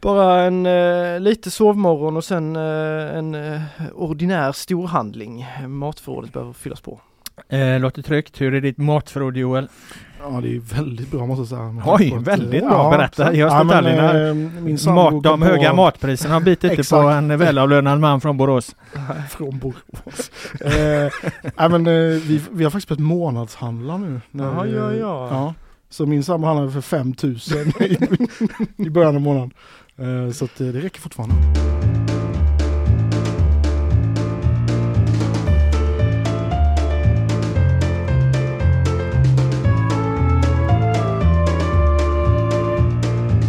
Bara en eh, lite sovmorgon och sen eh, en eh, ordinär storhandling. Matförrådet behöver fyllas på. Eh, låter tryggt. Hur är ditt matförråd Joel? Ja det är väldigt bra måste jag säga. Oj, På ett, väldigt eh, bra. ja, Berätta, ge oss ja, detaljerna. eh, Mat, de höga på- matpriserna har bitit på en välavlönad man från Borås. Från Borås. eh, nej, men, eh, vi, vi har faktiskt börjat månadshandla nu. när Jaha, ja, ja. ja. Så min sambo handlade för 5000 i, i början av månaden. Eh, så att, eh, det räcker fortfarande.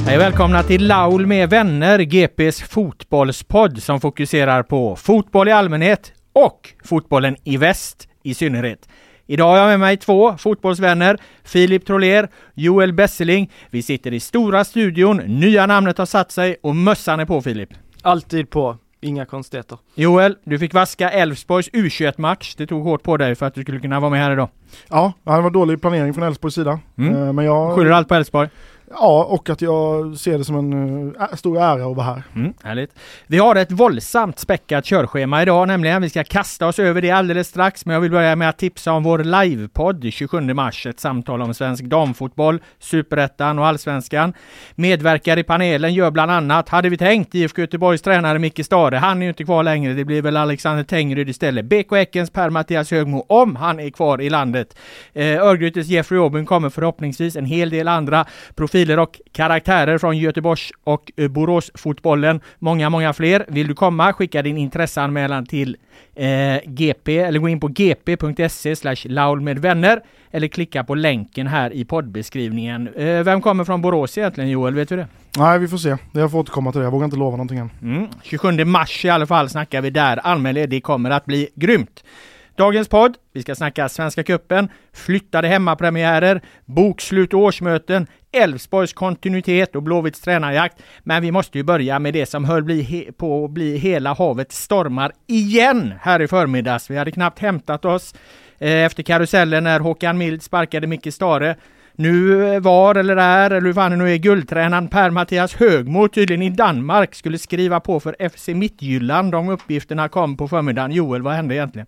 Hej välkomna till Laul med vänner, GPs fotbollspodd som fokuserar på fotboll i allmänhet och fotbollen i väst i synnerhet. Idag har jag med mig två fotbollsvänner, Filip Troler, Joel Besseling. Vi sitter i stora studion, nya namnet har satt sig och mössan är på Filip. Alltid på, inga konstigheter. Joel, du fick vaska Elfsborgs U21-match. Det tog hårt på dig för att du skulle kunna vara med här idag. Ja, det var dålig planering från Elfsborgs sida. Mm. Eh, men jag, Skyller allt på Elfsborg? Ja, och att jag ser det som en eh, stor ära att vara här. Mm, härligt. Vi har ett våldsamt späckat körschema idag nämligen. Vi ska kasta oss över det alldeles strax, men jag vill börja med att tipsa om vår livepodd 27 mars. Ett samtal om svensk damfotboll, superettan och allsvenskan. Medverkar i panelen gör bland annat, hade vi tänkt, IFK Göteborgs tränare Micke Stare. Han är ju inte kvar längre. Det blir väl Alexander Tengryd istället. BK Häckens Per-Mattias Högmo, om han är kvar i landet. Eh, Örgrytes Jeffrey Aubin kommer förhoppningsvis en hel del andra profiler och karaktärer från Göteborgs och eh, Boråsfotbollen. Många, många fler. Vill du komma? Skicka din intresseanmälan till eh, GP eller gå in på gp.se laul med vänner eller klicka på länken här i poddbeskrivningen. Eh, vem kommer från Borås egentligen Joel? Vet du det? Nej, vi får se. Jag får återkomma till det. Jag vågar inte lova någonting än. Mm. 27 mars i alla fall snackar vi där. Anmäl er, det kommer att bli grymt. Dagens podd, vi ska snacka Svenska Cupen, flyttade hemmapremiärer, bokslut och årsmöten, Elfsborgs kontinuitet och Blåvitts tränarjakt. Men vi måste ju börja med det som höll bli på att bli hela havet stormar igen här i förmiddags. Vi hade knappt hämtat oss eh, efter karusellen när Håkan Mild sparkade Micke Stare. Nu eh, var eller är, eller hur fan det nu är, guldtränaren Per-Mattias Högmo tydligen i Danmark skulle skriva på för FC Midtjylland. De uppgifterna kom på förmiddagen. Joel, vad hände egentligen?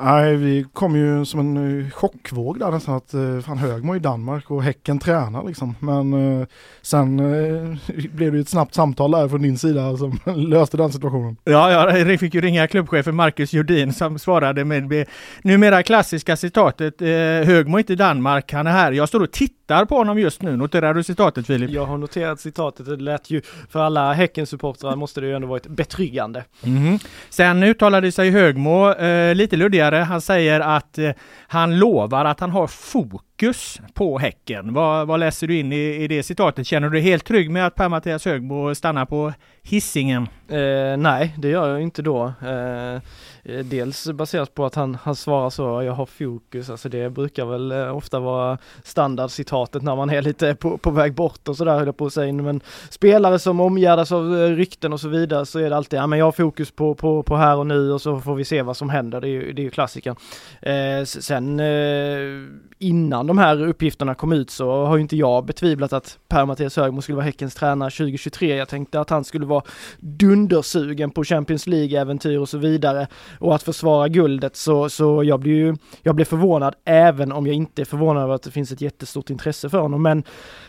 Nej, vi kom ju som en eh, chockvåg där nästan att eh, fan Högmo i Danmark och Häcken tränar liksom. Men eh, sen eh, blev det ju ett snabbt samtal där från din sida som löste den situationen. Ja, jag fick ju ringa klubbchefen Marcus Jordin som svarade med det numera klassiska citatet eh, Högmo inte i Danmark, han är här. Jag står och tittar på honom just nu. Noterar du citatet Filip? Jag har noterat citatet, det lät ju för alla Häckensupportrar måste det ju ändå varit betryggande. Mhm. Sen uttalade sig Högmo eh, lite luddigare. Han säger att eh, han lovar att han har fokus fokus på Häcken. Vad, vad läser du in i, i det citatet? Känner du dig helt trygg med att Per-Mattias Högbo stannar på hissingen? Eh, nej, det gör jag inte då. Eh, eh, dels baserat på att han, han svarar så, jag har fokus, alltså det brukar väl eh, ofta vara standardcitatet när man är lite på, på väg bort och sådär höll jag på att säga. Men spelare som omgärdas av eh, rykten och så vidare så är det alltid, ja men jag har fokus på, på, på här och nu och så får vi se vad som händer, det är ju, det är ju klassikern. Eh, sen eh, innan de här uppgifterna kom ut så har ju inte jag betvivlat att Per-Mattias Högmo skulle vara Häckens tränare 2023. Jag tänkte att han skulle vara dundersugen på Champions League-äventyr och så vidare och att försvara guldet så, så jag blir ju, jag blir förvånad även om jag inte är förvånad över att det finns ett jättestort intresse för honom. Men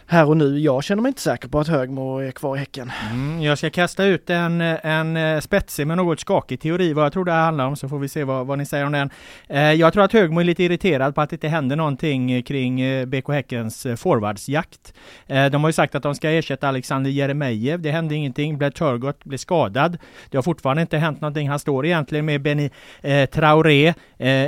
här och nu, jag känner mig inte säker på att Högmo är kvar i Häcken. Mm, jag ska kasta ut en, en eh, spetsig men något skakig teori vad jag tror det handlar om så får vi se vad, vad ni säger om den. Eh, jag tror att Högmo är lite irriterad på att det inte händer någonting kring eh, BK Häckens eh, forwardsjakt. Eh, de har ju sagt att de ska ersätta Alexander Jeremejeff. Det hände ingenting. Blair Turgott blev skadad. Det har fortfarande inte hänt någonting. Han står egentligen med Benny Traoré.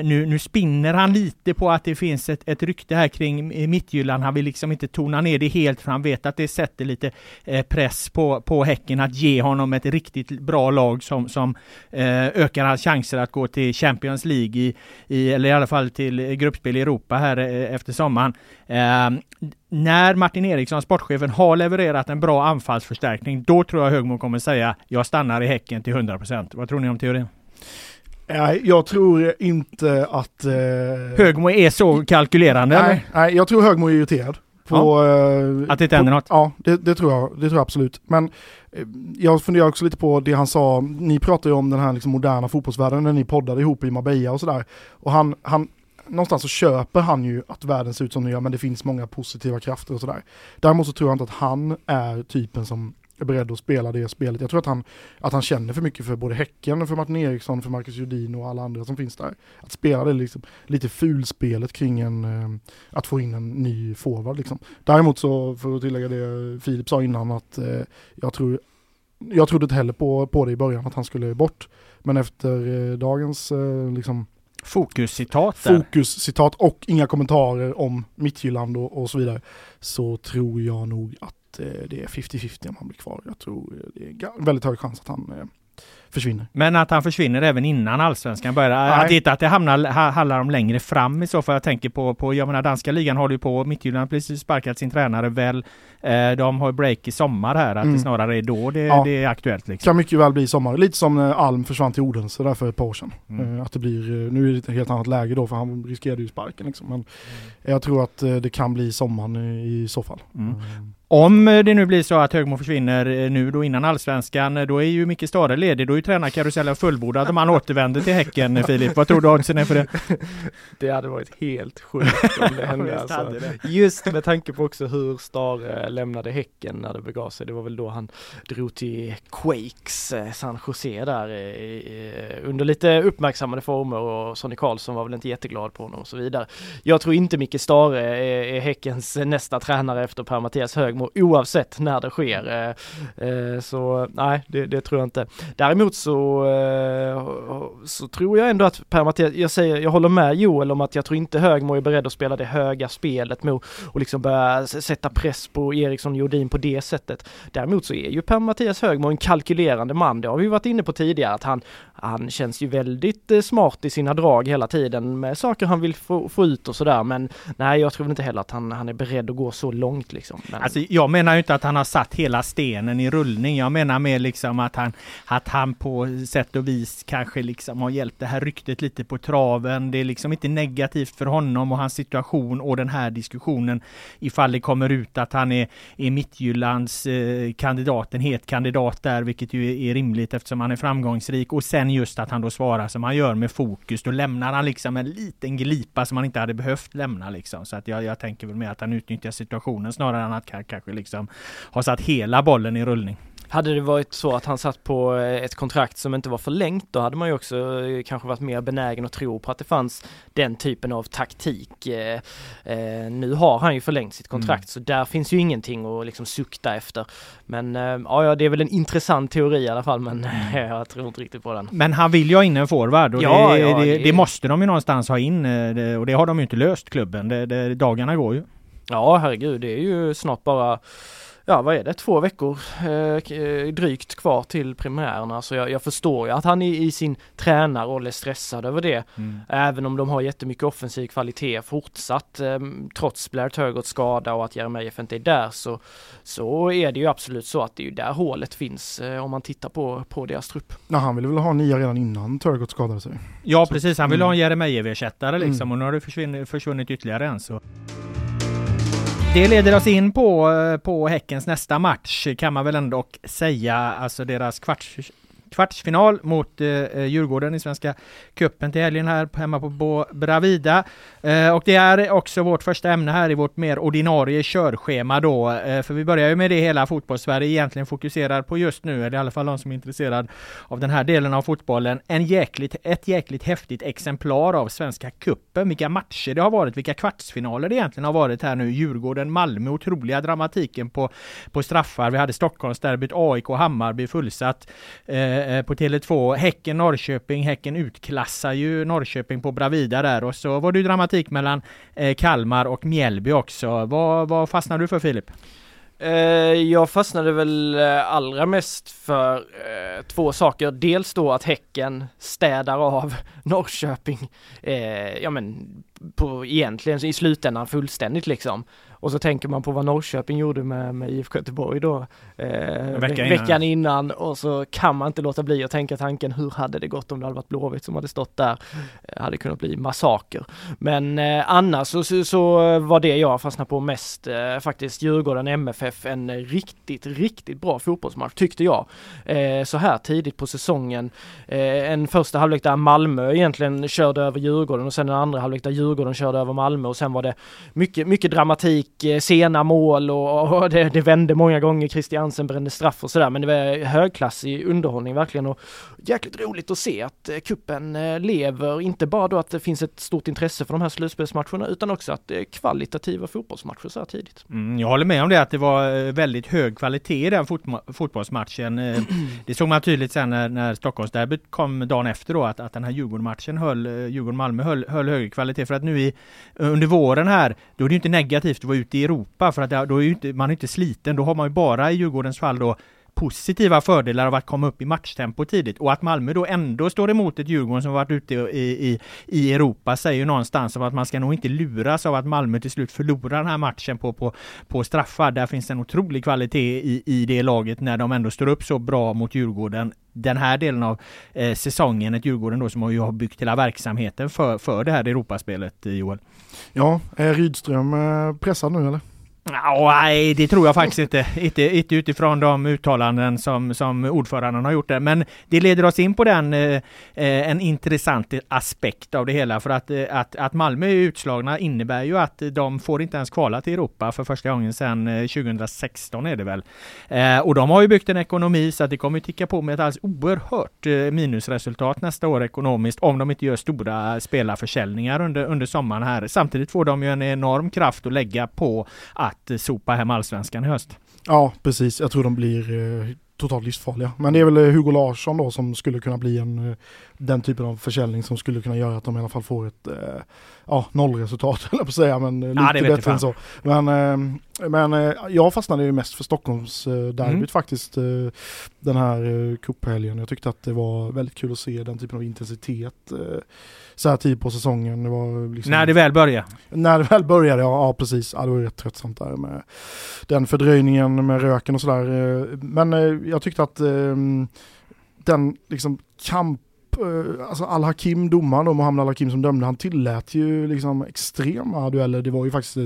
Nu, nu spinner han lite på att det finns ett, ett rykte här kring Mittjylland. Han vill liksom inte tona ner det helt för han vet att det sätter lite press på, på Häcken att ge honom ett riktigt bra lag som, som ökar hans chanser att gå till Champions League i, i, eller i alla fall till gruppspel i Europa här efter efter sommaren. Eh, när Martin Eriksson, sportchefen, har levererat en bra anfallsförstärkning, då tror jag Högmo kommer säga jag stannar i Häcken till 100%. Vad tror ni om teorin? Jag tror inte att... Eh... Högmo är så kalkylerande nej, eller? Nej, jag tror Högmo är irriterad. På, ja. eh, att det inte händer något? Ja, det, det, tror jag. Det tror jag absolut. Men eh, jag funderar också lite på det han sa. Ni pratar ju om den här liksom moderna fotbollsvärlden när ni poddade ihop i Marbella och sådär. Och han, han, någonstans så köper han ju att världen ser ut som den gör men det finns många positiva krafter och sådär. Däremot så tror jag inte att han är typen som är beredd att spela det spelet. Jag tror att han, att han känner för mycket för både Häcken, för Martin Eriksson, för Marcus Jodin och alla andra som finns där. Att spela det liksom, lite fulspelet kring en, eh, att få in en ny forward liksom. Däremot så, för att tillägga det Filip sa innan, att eh, jag tror jag trodde inte heller på, på det i början att han skulle bort. Men efter eh, dagens eh, liksom, Fokuscitat Fokuscitat och inga kommentarer om Mittjylland och, och så vidare. Så tror jag nog att Eh, det är 50-50 om han blir kvar. Jag tror eh, det är väldigt hög chans att han eh, försvinner. Men att han försvinner även innan allsvenskan börjar? Att inte att det hamnar, handlar om längre fram i så fall. Jag tänker på, på jag menar danska ligan håller ju på, Midtjylland precis sparkat sin tränare väl. Eh, de har break i sommar här, att mm. det snarare är då det, ja. det är aktuellt. Liksom. Kan mycket väl bli sommar. Lite som när Alm försvann till Odense där för ett par år sedan. Mm. Att det blir, nu är det ett helt annat läge då för han riskerade ju sparken liksom. Men mm. jag tror att det kan bli sommaren i så fall. Om det nu blir så att Högmo försvinner eh, nu då innan allsvenskan, eh, då är ju Micke Stare ledig. Då är ju tränarkarusellen fullbordad om han återvänder till Häcken, eh, Filip. Vad tror du oddsen är för det? Det hade varit helt sjukt om det hände alltså. Just med tanke på också hur Stare lämnade Häcken när det begav sig. Det var väl då han drog till Quakes, San Jose där under lite uppmärksammade former och Sonny Karlsson var väl inte jätteglad på honom och så vidare. Jag tror inte Micke Stare är Häckens nästa tränare efter Per-Mattias Högmo Värnamo oavsett när det sker. Eh, eh, så nej, det, det, tror jag inte. Däremot så, eh, så tror jag ändå att Per Mattias, jag säger, jag håller med Joel om att jag tror inte Högmo är beredd att spela det höga spelet med och liksom börja sätta press på Eriksson och Jordin på det sättet. Däremot så är ju Per-Mattias Högmo en kalkylerande man. Det har vi varit inne på tidigare att han, han känns ju väldigt smart i sina drag hela tiden med saker han vill få, få ut och sådär. Men nej, jag tror inte heller att han, han är beredd att gå så långt liksom. Men... Alltså, jag menar ju inte att han har satt hela stenen i rullning. Jag menar mer liksom att han, att han på sätt och vis kanske liksom har hjälpt det här ryktet lite på traven. Det är liksom inte negativt för honom och hans situation och den här diskussionen ifall det kommer ut att han är, är Mittjyllands eh, kandidat, en het kandidat där, vilket ju är, är rimligt eftersom han är framgångsrik. Och sen just att han då svarar som han gör med fokus. Då lämnar han liksom en liten glipa som han inte hade behövt lämna liksom. Så att jag, jag tänker väl mer att han utnyttjar situationen snarare än att kanske liksom har satt hela bollen i rullning. hade det varit så att han satt på ett kontrakt som inte var förlängt då hade man ju också kanske varit mer benägen att tro på att det fanns den typen av taktik. nu har han ju förlängt sitt kontrakt mm. så där finns ju ingenting att liksom sukta efter. Men ja, det är väl en intressant teori i alla fall men jag tror inte riktigt på den. Men han vill ju ha in en forward och ja, det, ja, det, det, måste de ju någonstans ha in och det har de ju inte löst klubben. Det, dagarna går ju. Ja herregud, det är ju snart bara ja vad är det, två veckor eh, eh, drygt kvar till premiärerna så jag, jag, förstår ju att han i, i sin tränarroll är stressad över det. Mm. Även om de har jättemycket offensiv kvalitet fortsatt eh, trots Blair Turgots skada och att Jeremejeff inte är där så, så är det ju absolut så att det är ju där hålet finns eh, om man tittar på, på deras trupp. Ja, han ville väl ha nia redan innan Turgot skadade sig. Ja så, precis, han ville mm. ha en Jeremejeff-ersättare liksom mm. och nu har det försvunnit, försvunnit ytterligare en så. Det leder oss in på, eh, på Häckens nästa match kan man väl ändå säga, alltså deras kvarts, kvartsfinal mot eh, eh, Djurgården i Svenska Cupen till helgen här hemma på Bravida. Eh, och det är också vårt första ämne här i vårt mer ordinarie körschema då. Eh, för vi börjar ju med det hela fotbollssverige egentligen fokuserar på just nu, eller i alla fall de som är intresserade av den här delen av fotbollen. En jäkligt, ett jäkligt häftigt exemplar av Svenska Cupen. Vilka matcher det har varit, vilka kvartsfinaler det egentligen har varit här nu. Djurgården, Malmö, otroliga dramatiken på, på straffar. Vi hade Stockholmsderbyt, AIK, Hammarby fullsatt. Eh, Eh, på Tele2. Häcken Norrköping. Häcken utklassar ju Norrköping på Bravida där och så var det ju dramatik mellan eh, Kalmar och Mjällby också. Vad, vad fastnade du för Filip? Eh, jag fastnade väl eh, allra mest för eh, två saker. Dels då att Häcken städar av Norrköping, ja men på egentligen i slutändan fullständigt liksom. Och så tänker man på vad Norrköping gjorde med, med IFK Göteborg då eh, veckan, veckan innan. och så kan man inte låta bli att tänka tanken hur hade det gått om det hade varit Blåvitt som hade stått där? Eh, hade kunnat bli massaker. Men eh, annars så, så, så, var det jag fastnade på mest eh, faktiskt Djurgården MFF en riktigt, riktigt bra fotbollsmatch tyckte jag. Eh, så här tidigt på säsongen. Eh, en första halvlek där Malmö egentligen körde över Djurgården och sen en andra halvlek där Djurgården körde över Malmö och sen var det mycket, mycket dramatik Eh, sena mål och, och det, det, vände många gånger. Christiansen brände straff och sådär. Men det var högklassig underhållning verkligen och jäkligt roligt att se att eh, kuppen eh, lever. Inte bara då att det finns ett stort intresse för de här slutspelsmatcherna utan också att det är kvalitativa fotbollsmatcher så här tidigt. Mm, jag håller med om det att det var väldigt hög kvalitet i den fot fotbollsmatchen. det såg man tydligt sen när, när Stockholmsderbyt kom dagen efter då att, att den här Djurgården-matchen höll, Djurgården-Malmö höll, höll högre kvalitet för att nu i, under våren här, då är det inte negativt att vara ut i Europa för att då är inte, man är inte sliten. Då har man ju bara i Djurgårdens fall då positiva fördelar av att komma upp i matchtempo tidigt och att Malmö då ändå står emot ett Djurgården som varit ute i, i, i Europa säger ju någonstans om att man ska nog inte luras av att Malmö till slut förlorar den här matchen på, på, på straffar. Där finns en otrolig kvalitet i, i det laget när de ändå står upp så bra mot Djurgården den här delen av eh, säsongen, ett Djurgården då som har byggt hela verksamheten för, för det här Europaspelet, Joel. Ja, är Rydström eh, pressad nu eller? Nej, det tror jag faktiskt inte. inte. Inte utifrån de uttalanden som, som ordföranden har gjort där. Men det leder oss in på den, eh, eh en intressant aspekt av det hela. För att, eh, att, att Malmö är utslagna innebär ju att de får inte ens kvala till Europa för första gången sedan eh, 2016 är det väl. och de har ju byggt en ekonomi så att det kommer ticka på med ett alldeles oerhört minusresultat nästa år ekonomiskt om de inte gör stora spelarförsäljningar under, under sommaren här. Samtidigt får de ju en enorm kraft att lägga på att sopa hem allsvenskan i höst. Ja, precis. Jag tror de blir eh, totalt livsfarliga. Men det är väl eh, Hugo Larsson då som skulle kunna bli en, eh, den typen av försäljning som skulle kunna göra att de i alla fall får ett eh, ja, nollresultat, eller på att säga, men ja, lite bättre än så. Men, men jag fastnade ju mest för Stockholmsderbyt mm. faktiskt, den här cuphelgen. Jag tyckte att det var väldigt kul att se den typen av intensitet så här tid på säsongen. Det var liksom, när det väl började? När det väl började, ja, ja precis. Ja, det var rätt tröttsamt där med den fördröjningen med röken och sådär. Men jag tyckte att ehm, den liksom kamp alltså Al-Hakim, domaren då, Mohammed Al-Hakim som dömde, han tillät ju liksom extrema dueller. Det var ju faktiskt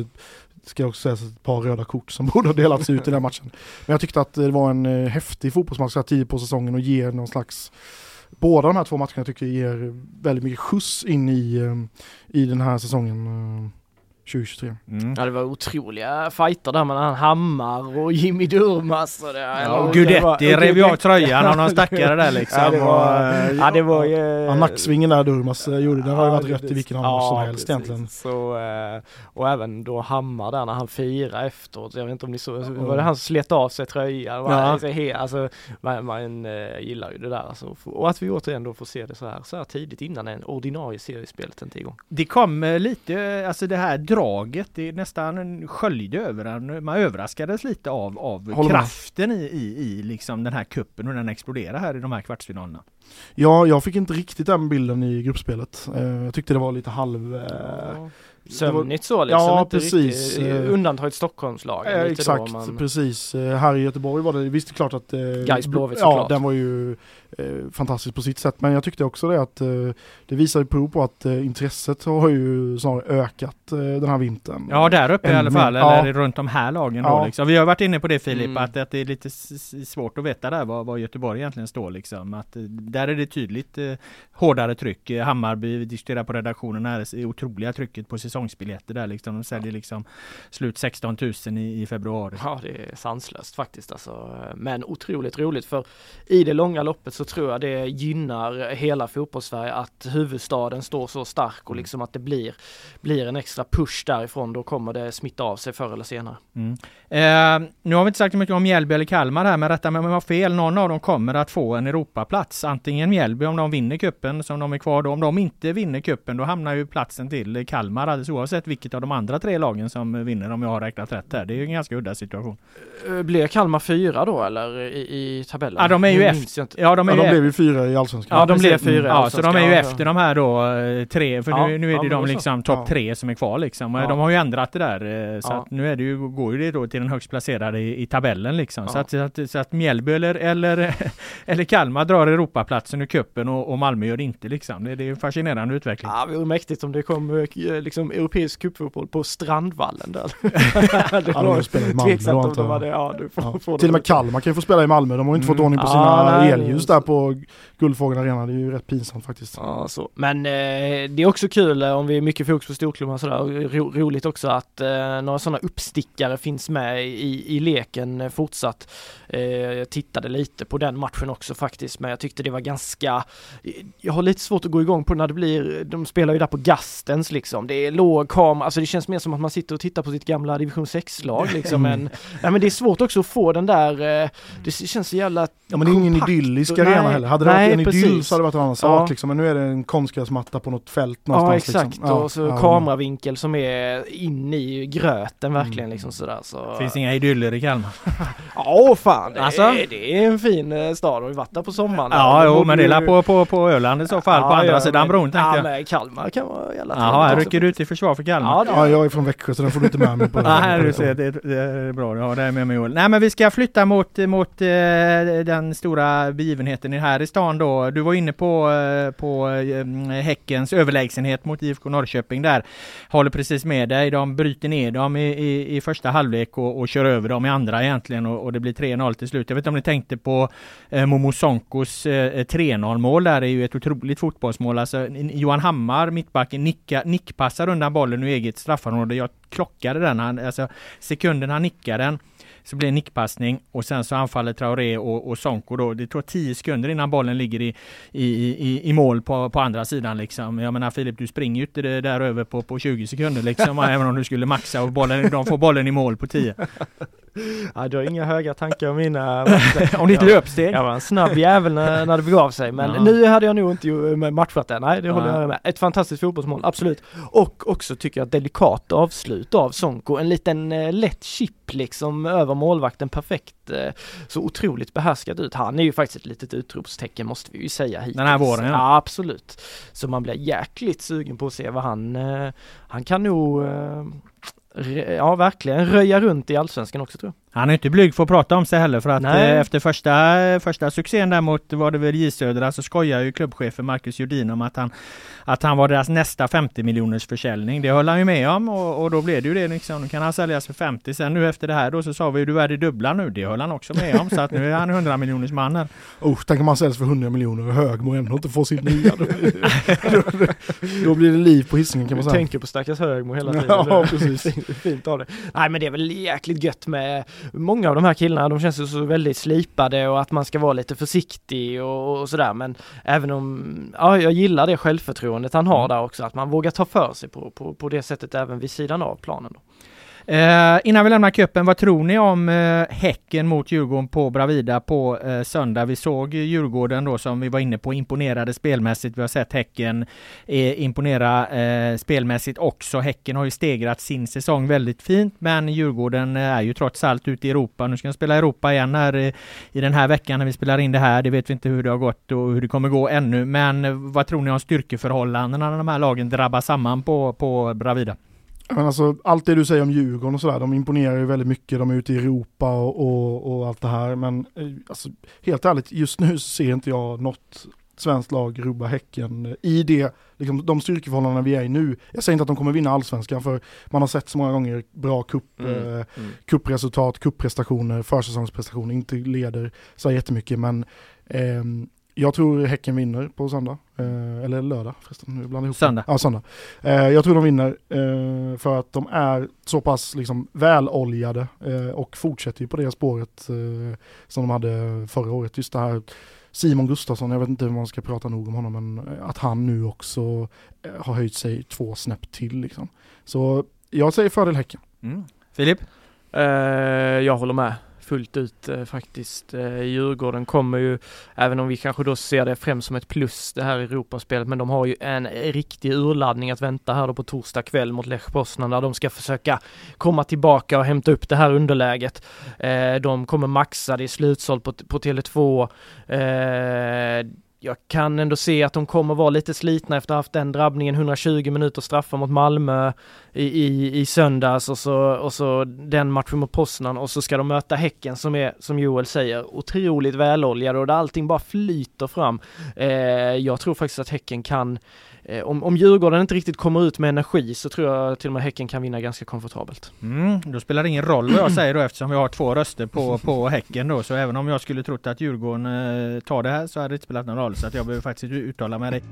ska jag också säga, ett par röda kort som borde ha delats ut i den matchen. Men jag tyckte att det var en häftig fotbollsmatch så här tidigt på säsongen och ger någon slags båda de här två matcherna tycker jag ger väldigt mycket skjuts in i, eh, i den här säsongen. Eh. 2023. Mm. Ja det var otroliga fighter där mellan Hammar och Jimmy Durmaz och det. Ja, Gudetti rev ju av tröjan av någon stackare där liksom. Ja det var, och, ja, det var ja, nacksvingen där Durmaz eh, gjorde, den har ju varit rätt i vilken annan ja, som helst precis. egentligen. Så, eh, och även då Hammar där när han firade efteråt, jag vet inte om ni såg, var det han som slet av sig tröjan? Ja. Alltså, alltså, man, man uh, gillar ju det där alltså. Och att vi återigen då får se det så här, så här tidigt innan en ordinarie seriespelet en igång. Det kom lite, alltså det här draget, det nästan sköljde över en. Man överraskades lite av, av kraften i, i, i liksom den här kuppen och den exploderar här i de här kvartsfinalerna. Ja, jag fick inte riktigt den bilden i gruppspelet. Eh, jag tyckte det var lite halv... Ja sömnigt så liksom. Ja, inte precis. Riktigt, eh, undantaget Stockholmslagen. Eh, exakt, då, man... precis. Eh, här i Göteborg var det, visst klart att... Eh, Gais Blåvitt Ja, den var ju eh, fantastisk på sitt sätt. Men jag tyckte också det att eh, det visar ju prov på att eh, intresset har ju snarare ökat den här vintern. Ja, där uppe i alla fall, ja. eller runt de här lagen ja. då liksom. Vi har varit inne på det Filip, mm. att, att det är lite svårt att veta där vad, vad Göteborg egentligen står liksom. Att där är det tydligt hårdare tryck. Hammarby, vi diskuterar på redaktionen här, det otroliga trycket på säsongsbiljetter där liksom. De säljer liksom slut 16 000 i, i februari. Ja, det är sanslöst faktiskt alltså. Men otroligt roligt för i det långa loppet så tror jag det gynnar hela fotbollssverige att huvudstaden står så stark och mm. liksom att det blir, blir en extra push därifrån. Då kommer det smitta av sig förr eller senare. Mm. Eh, nu har vi inte sagt så mycket om Mjällby eller Kalmar här, men rätta mig om jag har fel. Någon av dem kommer att få en Europaplats. Antingen Mjällby om de vinner kuppen som de är kvar då. Om de inte vinner kuppen då hamnar ju platsen till Kalmar alldeles oavsett vilket av de andra tre lagen som vinner om jag har räknat rätt här. Det är ju en ganska udda situation. Eh, blir Kalmar fyra då eller i, i tabellen? Ja de är ju efter. Ja de, är ja, de blev ju fyra i Allsvenskan. Ja de blev fyra Ja så de är ju efter de här då eh, tre, för ja, nu, nu är det ju de liksom topp tre som är kvar liksom. De har ju ändrat det där. Eh, så att nu är det ju, går ju det då till den högst placerade i, i tabellen liksom. Så, att, så, att, så att Mjällby eller, eller, eller Kalmar drar Europaplatsen ur kuppen och, och Malmö gör det inte liksom. Det, det är en fascinerande utveckling. Ja, det vore mäktigt om det kom liksom europeisk cupfotboll på Strandvallen där. det ja, de spelat i Malmö då antar jag. Hade, ja, du får, ja. Till och med Kalmar kan ju få spela i Malmö. De har inte mm. fått ordning på sina ah, elljus där på Guldfågeln Arena. Det är ju rätt pinsamt faktiskt. Ja, så. Men eh, det är också kul eh, om vi är mycket fokus på storklubbar sådär. Ro, roligt också att eh, några sådana uppstickare finns med i, i leken eh, fortsatt. Eh, jag tittade lite på den matchen också faktiskt, men jag tyckte det var ganska... Jag har lite svårt att gå igång på när det blir... De spelar ju där på Gastens liksom. Det är låg kamera, alltså det känns mer som att man sitter och tittar på sitt gamla division 6-lag liksom. Men, nej, men det är svårt också att få den där... Eh, det känns så jävla Ja men det är ingen idyllisk arena heller. Hade det nej, varit en precis. idyll så hade det varit en annan sak ja. liksom. Men nu är det en konstgräsmatta på något fält någonstans. Ja exakt, liksom. och så ja. kameravinkel som är in i gröten verkligen mm. liksom sådär. Så... Finns inga idyller i Kalmar? Ja fan, det, alltså? är, det är en fin eh, stad och vi varit där på sommaren. Ja jo men det är på, på, på Öland i så fall, ja, på andra ja, sidan bron tänkte jag. Ja men Kalmar kan vara jävla Jaha, här rycker ut i försvar för Kalmar. Ja, jag är från Växjö så den får du inte med mig på. Nej du ser, det, det är bra, har det med mig Joel. Nej men vi ska flytta mot, mot eh, den stora begivenheten här i stan då. Du var inne på, eh, på eh, mm, Häckens överlägsenhet mot IFK Norrköping där. Håller precis med dig. De bryter ner dem i, i, i första halvlek och, och kör över dem i andra egentligen och, och det blir 3-0 till slut. Jag vet inte om ni tänkte på eh, Momo Sonkos eh, 3-0 mål där. Det är ju ett otroligt fotbollsmål. Alltså Johan Hammar, mittbacken, nicka, nickpassar undan bollen ur eget straffområde. Jag klockade den. Han, alltså sekunden han nickar den så blir det nickpassning och sen så anfaller Traoré och, och Sonko då. Det tar 10 sekunder innan bollen ligger i, i, i, i mål på, på andra sidan liksom. Jag menar Filip, du springer ju inte där över på, på 20 sekunder liksom, även om du skulle maxa och bollen, de får bollen i mål på 10. Ja, du har inga höga tankar om mina... om ditt löpsteg? Jag var en snabb jävel när, när det begav sig, men ja. nu hade jag nog inte matchat det. Nej, det håller ja. jag med. Ett fantastiskt fotbollsmål, absolut. Och också tycker jag delikat avslut av Sonko. En liten eh, lätt chip liksom över målvakten, perfekt. Eh, så otroligt behärskad ut. Han är ju faktiskt ett litet utropstecken måste vi ju säga hittills. Den här våren ja. ja. absolut. Så man blir jäkligt sugen på att se vad han, eh, han kan nog eh, ja verkligen röja runt i Allsvenskan också tror jag. Han är inte blyg för att prata om sig heller för att eh, efter första, första succén där mot, var det väl J Södra, så skojar ju klubbchefen Marcus Jordin om att han, att han var deras nästa 50 miljoners försäljning. Det höll han ju med om och, och då blev det ju det liksom. Nu kan han säljas för 50. Sen nu efter det här då så sa vi ju du är det dubbla nu. Det höll han också med om så att nu är han 100 miljoners man här. Oh, tänk om han säljs för 100 miljoner och Högmo ändå inte får sitt nya. Då, då, då, blir det liv på hissingen kan man säga. Du tänker på stackars Högmo hela tiden. Ja, precis. Fint av det. Nej men det är väl jäkligt gött med många av de här killarna. De känns ju så väldigt slipade och att man ska vara lite försiktig och, och sådär. Men även om, ja jag gillar det självförtroendet han har mm. där också. Att man vågar ta för sig på, på, på det sättet även vid sidan av planen. Då. Eh, innan vi lämnar cupen, vad tror ni om eh, Häcken mot Djurgården på Bravida på eh, söndag? Vi såg Djurgården då som vi var inne på imponerade spelmässigt. Vi har sett Häcken eh, imponera eh, spelmässigt också. Häcken har ju stegrat sin säsong väldigt fint, men Djurgården eh, är ju trots allt ute i Europa. Nu ska de spela Europa igen här i, i den här veckan när vi spelar in det här. Det vet vi inte hur det har gått och hur det kommer gå ännu, men eh, vad tror ni om styrkeförhållandena när de här lagen drabbar samman på, på Bravida? Men alltså, allt det du säger om Djurgården och sådär, de imponerar ju väldigt mycket, de är ute i Europa och, och, och allt det här. Men eh, alltså, helt ärligt, just nu ser inte jag något svenskt lag rubba Häcken i det, liksom, de styrkeförhållanden vi är i nu. Jag säger inte att de kommer vinna allsvenskan för man har sett så många gånger bra cup, mm, eh, mm. kuppresultat, kupprestationer, försäsongsprestationer, inte leder så jättemycket men eh, jag tror Häcken vinner på söndag, eh, eller lördag förresten. Nu blandar ihop söndag. Ja, söndag. Eh, jag tror de vinner eh, för att de är så pass liksom, väloljade eh, och fortsätter ju på det spåret eh, som de hade förra året. Just det här Simon Gustafsson, jag vet inte hur man ska prata nog om honom, men att han nu också eh, har höjt sig två snäpp till. Liksom. Så jag säger fördel Häcken. Mm. Filip? jag håller med fullt ut eh, faktiskt. Eh, Djurgården kommer ju, även om vi kanske då ser det främst som ett plus det här Europaspelet, men de har ju en riktig urladdning att vänta här då på torsdag kväll mot Lech Poznan där de ska försöka komma tillbaka och hämta upp det här underläget. Eh, de kommer maxa det i slutsålt på, på Tele2 eh, jag kan ändå se att de kommer vara lite slitna efter att ha haft den drabbningen, 120 minuter straffar mot Malmö i, i, i söndags och så, och så den matchen mot Poznan och så ska de möta Häcken som är, som Joel säger, otroligt väloljade och där allting bara flyter fram. Eh, jag tror faktiskt att Häcken kan om, om Djurgården inte riktigt kommer ut med energi så tror jag till och med Häcken kan vinna ganska komfortabelt. Mm, då spelar det ingen roll vad jag säger då eftersom vi har två röster på, på Häcken då. Så även om jag skulle trott att Djurgården eh, tar det här så hade det inte spelat någon roll. Så att jag behöver faktiskt uttala mig.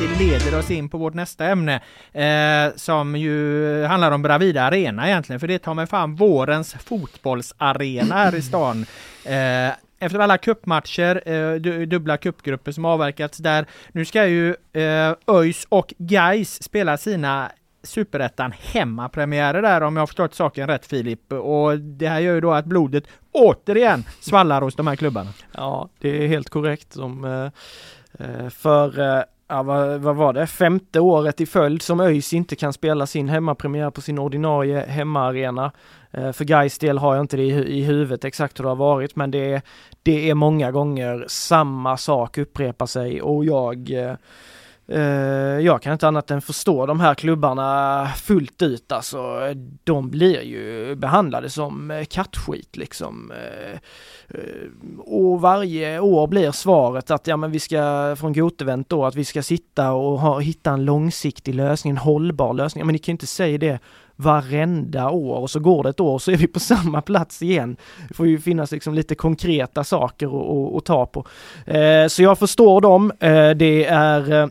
Det leder oss in på vårt nästa ämne eh, som ju handlar om Bravida Arena egentligen. För det tar mig fram vårens fotbollsarena här i stan. Eh, efter alla kuppmatcher, eh, dubbla kuppgrupper som avverkats där. Nu ska ju eh, ÖIS och Geis spela sina Superettan hemmapremiärer där om jag har förstått saken rätt Filip. Och det här gör ju då att blodet återigen svallar hos de här klubbarna. Ja, det är helt korrekt. De, eh, eh för eh, ja, vad, vad, var det, femte året i följd som ÖIS inte kan spela sin hemmapremiär på sin ordinarie hemmaarena. Eh, för Gais del har jag inte det i, huvudet exakt hur det har varit men det är, det är många gånger samma sak upprepar sig och jag eh, eh, jag kan inte annat än förstå de här klubbarna fullt ut alltså. De blir ju behandlade som kattskit liksom. Och varje år blir svaret att ja men vi ska från Gotevent då att vi ska sitta och ha, hitta en långsiktig lösning, en hållbar lösning. Men ni kan ju inte säga det varenda år och så går det ett år så är vi på samma plats igen. Det får ju finnas liksom lite konkreta saker att ta på. Eh, så jag förstår dem. Eh, det är eh,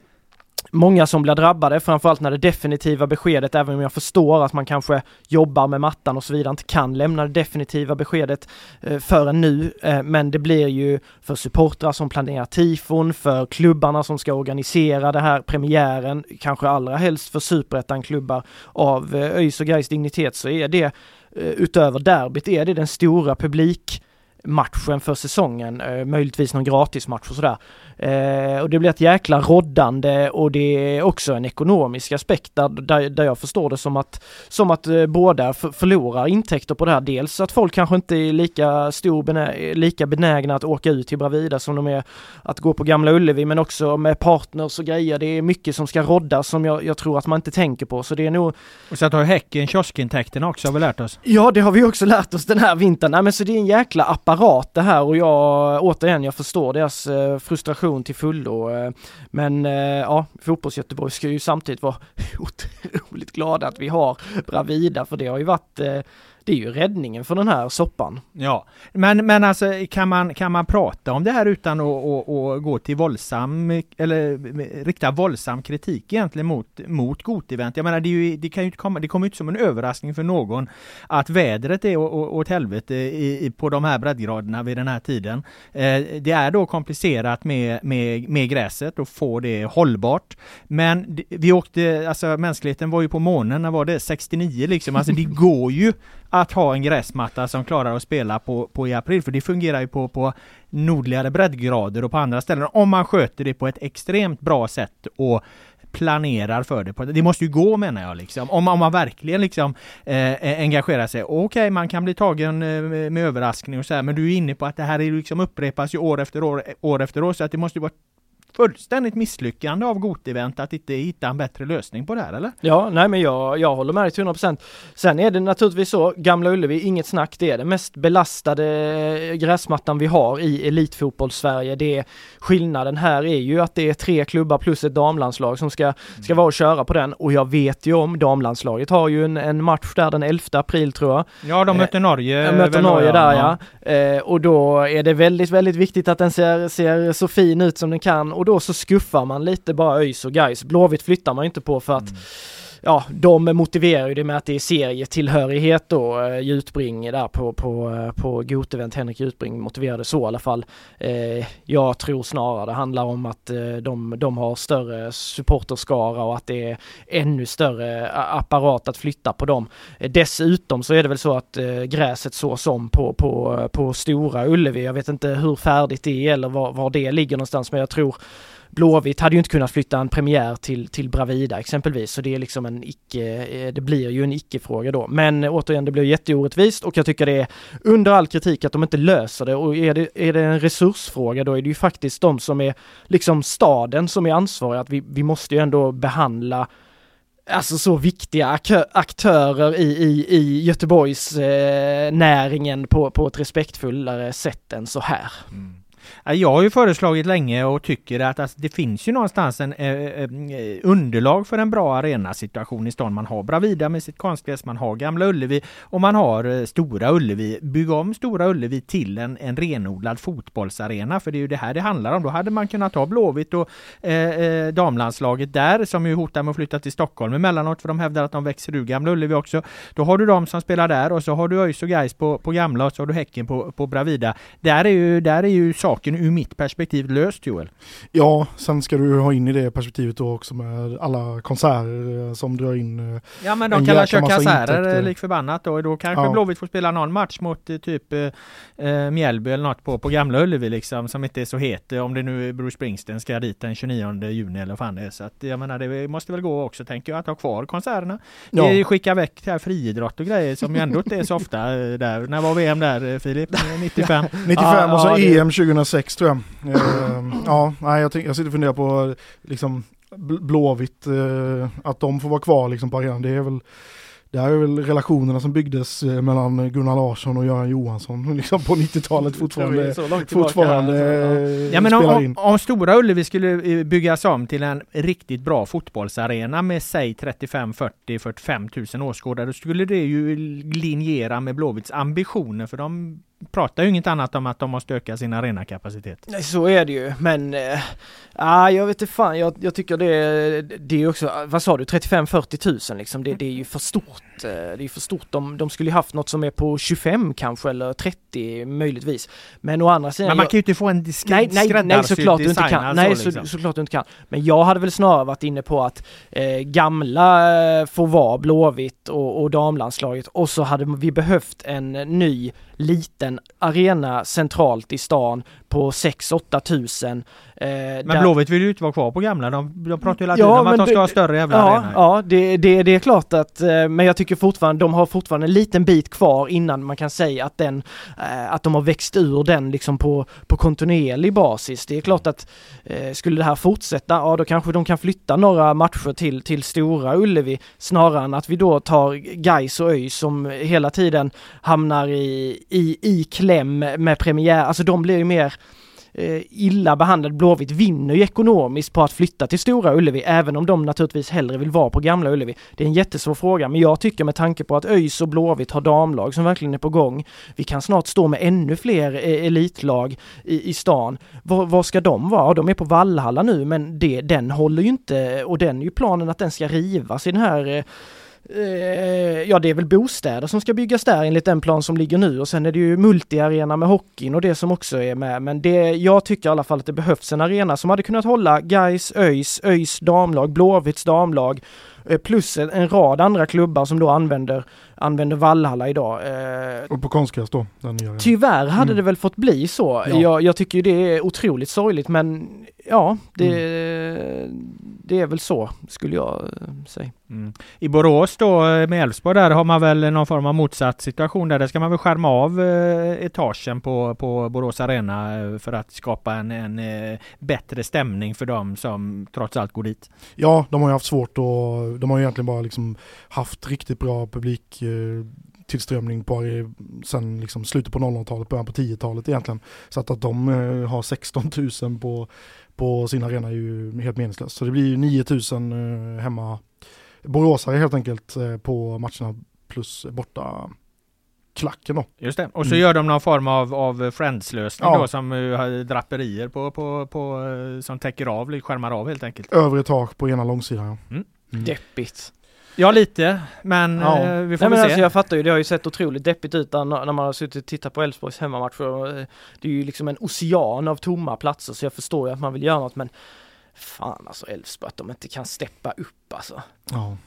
många som blir drabbade, framförallt när det definitiva beskedet, även om jag förstår att man kanske jobbar med mattan och så vidare, inte kan lämna det definitiva beskedet eh, förrän nu. Eh, men det blir ju för supportrar som planerar tifon, för klubbarna som ska organisera det här premiären, kanske allra helst för superettan-klubbar av eh, ÖIS och Gais dignitet så är det eh, utöver derbyt är det den stora publik matchen för säsongen, eh, möjligtvis någon gratismatch och sådär. Eh, och det blir ett jäkla roddande och det är också en ekonomisk aspekt där, där, där jag förstår det som att, som att eh, båda förlorar intäkter på det här. Dels att folk kanske inte är lika, stor benä lika benägna att åka ut till Bravida som de är att gå på Gamla Ullevi, men också med partners och grejer. Det är mycket som ska roddas som jag, jag tror att man inte tänker på, så det är nog... Och så har Häcken kioskintäkterna också, har vi lärt oss. Ja, det har vi också lärt oss den här vintern. Nej, men så det är en jäkla apparat det här och jag, återigen, jag förstår deras eh, frustration till fullo. Eh, men eh, ja, fotbolls-Göteborg ska ju samtidigt vara otroligt glada att vi har Bravida, för det har ju varit eh, det är ju räddningen för den här soppan. Ja, men, men alltså kan man, kan man prata om det här utan att, att, att gå till våldsam, eller rikta våldsam kritik egentligen mot, mot Gotivent? Jag menar, det, ju, det kan ju inte komma, det kommer inte som en överraskning för någon att vädret är åt helvete i, på de här breddgraderna vid den här tiden. Eh, det är då komplicerat med, med, med gräset och få det hållbart. Men vi åkte, alltså mänskligheten var ju på månen, när var det? 69 liksom, alltså det går ju att ha en gräsmatta som klarar att spela på, på i april, för det fungerar ju på, på nordligare breddgrader och på andra ställen om man sköter det på ett extremt bra sätt och planerar för det. Det måste ju gå menar jag liksom. Om, om man verkligen liksom eh, eh engagerar sig. Okej, okay, man kan bli tagen eh, med överraskning och så här, men du är inne på att det här är liksom upprepas ju år efter år, år efter år, så att det måste vara fullständigt misslyckande av Gotivent att inte hitta en bättre lösning på det här eller? Ja, nej men jag, jag håller med dig till 100%. Sen är det naturligtvis så, Gamla Ullevi, inget snack, det är den mest belastade gräsmattan vi har i. Det är, skillnaden här är ju att det är tre klubbar plus ett damlandslag som ska, ska vara och köra på den och jag vet ju om damlandslaget har ju en, en match där den 11 april tror jag. Ja, de möter Norge. De möter Norge där ja. ja. Eh, och då är det väldigt, väldigt viktigt att den ser, ser så fin ut som den kan och då så skuffar man lite bara ÖIS och Gais. Blåvitt flyttar man inte på för att mm ja, de motiverar ju det med att det är serietillhörighet då, eh, Jutbring där på, på, eh, på Gotevent, Henrik Jutbring motiverade så i alla fall. Eh, jag tror snarare det handlar om att eh, de, de har större supporterskara och att det är ännu större eh, apparat att flytta på dem. Eh, dessutom så är det väl så att gräset sås om på, på, på Stora Ullevi. Jag vet inte hur färdigt det är eller var, var det ligger någonstans men jag tror Blåvitt hade ju inte kunnat flytta en premiär till, till Bravida exempelvis, så det är liksom en icke, eh, det blir ju en icke-fråga då. Men återigen, det blir jätteorättvist och jag tycker det är under all kritik att de inte löser det och är det, är det en resursfråga då är det ju faktiskt de som är liksom staden som är ansvariga att vi, vi måste ju ändå behandla alltså så viktiga aktörer i, i, i Göteborgs eh, näringen på, på ett respektfullare sätt än så här. Mm. Jag har ju föreslagit länge och tycker att alltså, det finns ju någonstans en eh, eh, eh, underlag för en bra arenasituation i stan. Man har Bravida med sitt konstgräs, man har Gamla Ullevi och man har eh, Stora Ullevi. Bygg om Stora Ullevi till en, en renodlad fotbollsarena, för det är ju det här det handlar om. Då hade man kunnat ha Blåvitt och eh, eh, damlandslaget där som ju hotar med att flytta till Stockholm emellanåt, för de hävdar att de växer ur Gamla Ullevi också. Då har du de som spelar där och så har du ÖIS och Gais på, på Gamla och så har du Häcken på, på Bravida. Där är ju, där är ju saken ur mitt perspektiv löst Joel. Ja, sen ska du ha in i det perspektivet då också med alla konserter eh, som drar in eh, Ja men de kallar kör konserter lik förbannat då, då kanske ja. Blåvitt får spela någon match mot eh, typ eh, Mjällby eller något på, på Gamla Ullevi liksom som inte är så het om det nu Bruce Springsteen ska dit den 29 juni eller vad fan det är. Så att jag menar det måste väl gå också tänker jag att ha kvar konserterna. Ja. Skicka väck här friidrott och grejer som ju ändå inte är så ofta där. När var VM där Filip? 95? 95 ja, och så ja, EM 2006 tror jag. Uh, ja, nej, jag, jag sitter och funderar på liksom Blåvitt, uh, att de får vara kvar liksom på arenan. Det är väl det här är väl relationerna som byggdes eh, mellan Gunnar Larsson och Göran Johansson liksom på 90-talet fortfarande, fortfarande alltså. ja, men om, in. om Stora Ullevi skulle byggas om till en riktigt bra fotbollsarena med säg 35, 40, 45 000 åskådare, då skulle det ju linjera med Blåvitts ambitioner för de pratar ju inget annat om att de måste öka sin arenakapacitet. Nej så är det ju men äh, jag vet inte fan jag, jag tycker det, det är också, vad sa du, 35-40 tusen liksom det, det, är ju för stort. Eh, det är för stort. De, de skulle ju haft något som är på 25 kanske eller 30 möjligtvis. Men å andra sidan. Men man kan ju inte få en disk- nej, nej, nej såklart du inte kan. Alltså, nej liksom. så, såklart du inte kan. Men jag hade väl snarare varit inne på att eh, gamla eh, får vara Blåvitt och, och damlandslaget och så hade vi behövt en ny liten arena centralt i stan på 6-8 tusen. Eh, men där... Blåvitt vill ju inte vara kvar på gamla. De, de pratar ju hela tiden ja, om att de ska ha större jävla ja, arena. Ja, det, det, det är klart att, eh, men jag tycker fortfarande, de har fortfarande en liten bit kvar innan man kan säga att den, eh, att de har växt ur den liksom på, på kontinuerlig basis. Det är klart att eh, skulle det här fortsätta, ja då kanske de kan flytta några matcher till, till Stora Ullevi snarare än att vi då tar Gais och ÖIS som hela tiden hamnar i, i, i kläm med premiär, alltså de blir ju mer Eh, illa behandlad Blåvitt vinner ju ekonomiskt på att flytta till Stora Ullevi, även om de naturligtvis hellre vill vara på Gamla Ullevi. Det är en jättesvår fråga, men jag tycker med tanke på att ÖIS och Blåvitt har damlag som verkligen är på gång, vi kan snart stå med ännu fler eh, elitlag i, i stan. Var, ska de vara? De är på Vallhalla nu, men det, den håller ju inte, och den är ju planen att den ska rivas i den här Eh, ja, det är väl bostäder som ska byggas där enligt den plan som ligger nu och sen är det ju multiarena med hockeyn och det som också är med. Men det, jag tycker i alla fall att det behövs en arena som hade kunnat hålla Gais, ÖIS, ÖIS damlag, Blåvitts damlag eh, plus en, rad andra klubbar som då använder, använder Vallhalla idag. Eh, och på konstgräs då? Tyvärr hade mm. det väl fått bli så. Ja. Jag, jag tycker det är otroligt sorgligt men ja, det, mm. Det är väl så skulle jag säga. Mm. I Borås då med Elfsborg där har man väl någon form av motsatt situation där. Där ska man väl skärma av eh, etagen på, på Borås Arena eh, för att skapa en, en eh, bättre stämning för dem som trots allt går dit. Ja, de har ju haft svårt och de har ju egentligen bara liksom haft riktigt bra publik tillströmning på sen liksom slutet på 00-talet, början på 10-talet egentligen. Så att, att de har 16 000 på, på sin arena är ju helt meningslöst. Så det blir ju 9 000 hemma boråsare helt enkelt eh, på matcherna plus borta klacken då. Just det, och så mm. gör de någon form av, av Friends-lösning ja. då som uh, har draperier på, på, på, uh, som täcker av, skärmar av helt enkelt. Övre tak på ena långsidan ja. Mm. Mm. Deppigt. Ja lite, men ja. eh, vi får Nej, men se. Alltså, jag fattar ju, det har ju sett otroligt deppigt ut när, när man har suttit och tittat på Elfsborgs hemmamatcher. Det är ju liksom en ocean av tomma platser så jag förstår ju att man vill göra något men Fan alltså Elfsborg att de inte kan steppa upp alltså. Ja.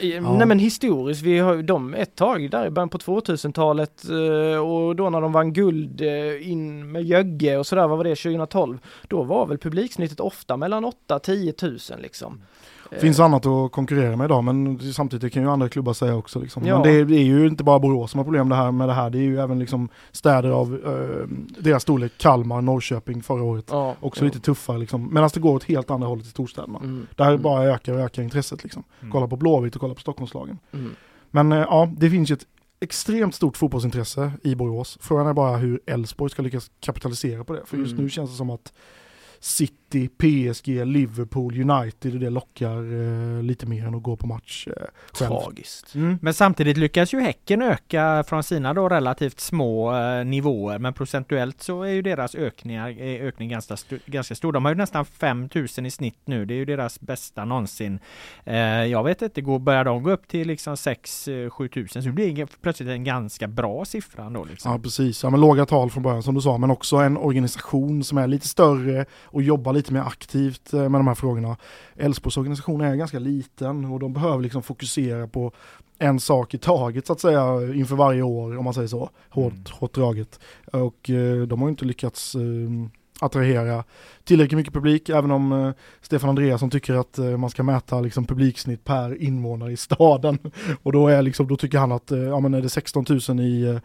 Ja. Nej men historiskt, vi har ju dem ett tag där i början på 2000-talet eh, och då när de vann guld eh, in med Jögge och sådär, vad var det, 2012? Då var väl publiksnittet ofta mellan 8-10 tusen liksom. Det finns annat att konkurrera med idag men samtidigt kan ju andra klubbar säga också. Liksom. Ja. Men det är, det är, ju inte bara Borås som har problem det här med det här. Det är ju även liksom städer av eh, deras storlek, Kalmar, Norrköping förra året. Ja, också ja. lite tuffare liksom. Medan det går åt helt andra hållet i storstäderna. Mm. Där mm. bara ökar och ökar intresset liksom. Mm. Kolla på Blåvitt och kolla på Stockholmslagen. Mm. Men eh, ja, det finns ju ett extremt stort fotbollsintresse i Borås. Frågan är bara hur Elfsborg ska lyckas kapitalisera på det. För just mm. nu känns det som att City, PSG, Liverpool, United och det lockar eh, lite mer än att gå på match eh, Tragiskt. Mm. Men samtidigt lyckas ju Häcken öka från sina då relativt små eh, nivåer men procentuellt så är ju deras ökningar, eh, ökning ganska, st ganska stor. De har ju nästan 5000 i snitt nu. Det är ju deras bästa någonsin. Eh, jag vet inte, går, börjar de gå upp till liksom 6-7 tusen så blir det plötsligt en ganska bra siffra då. Liksom. Ja precis, ja, men låga tal från början som du sa men också en organisation som är lite större och jobbar lite mer aktivt eh, med de här frågorna. Älvsborgs organisation är ganska liten och de behöver liksom fokusera på en sak i taget så att säga inför varje år om man säger så. Hårt, mm. hårt draget. Och eh, de har inte lyckats eh, attrahera tillräckligt mycket publik, även om eh, Stefan Andreasson tycker att eh, man ska mäta liksom, publiksnitt per invånare i staden. Och då, är liksom, då tycker han att, eh, ja men är det 16 000 i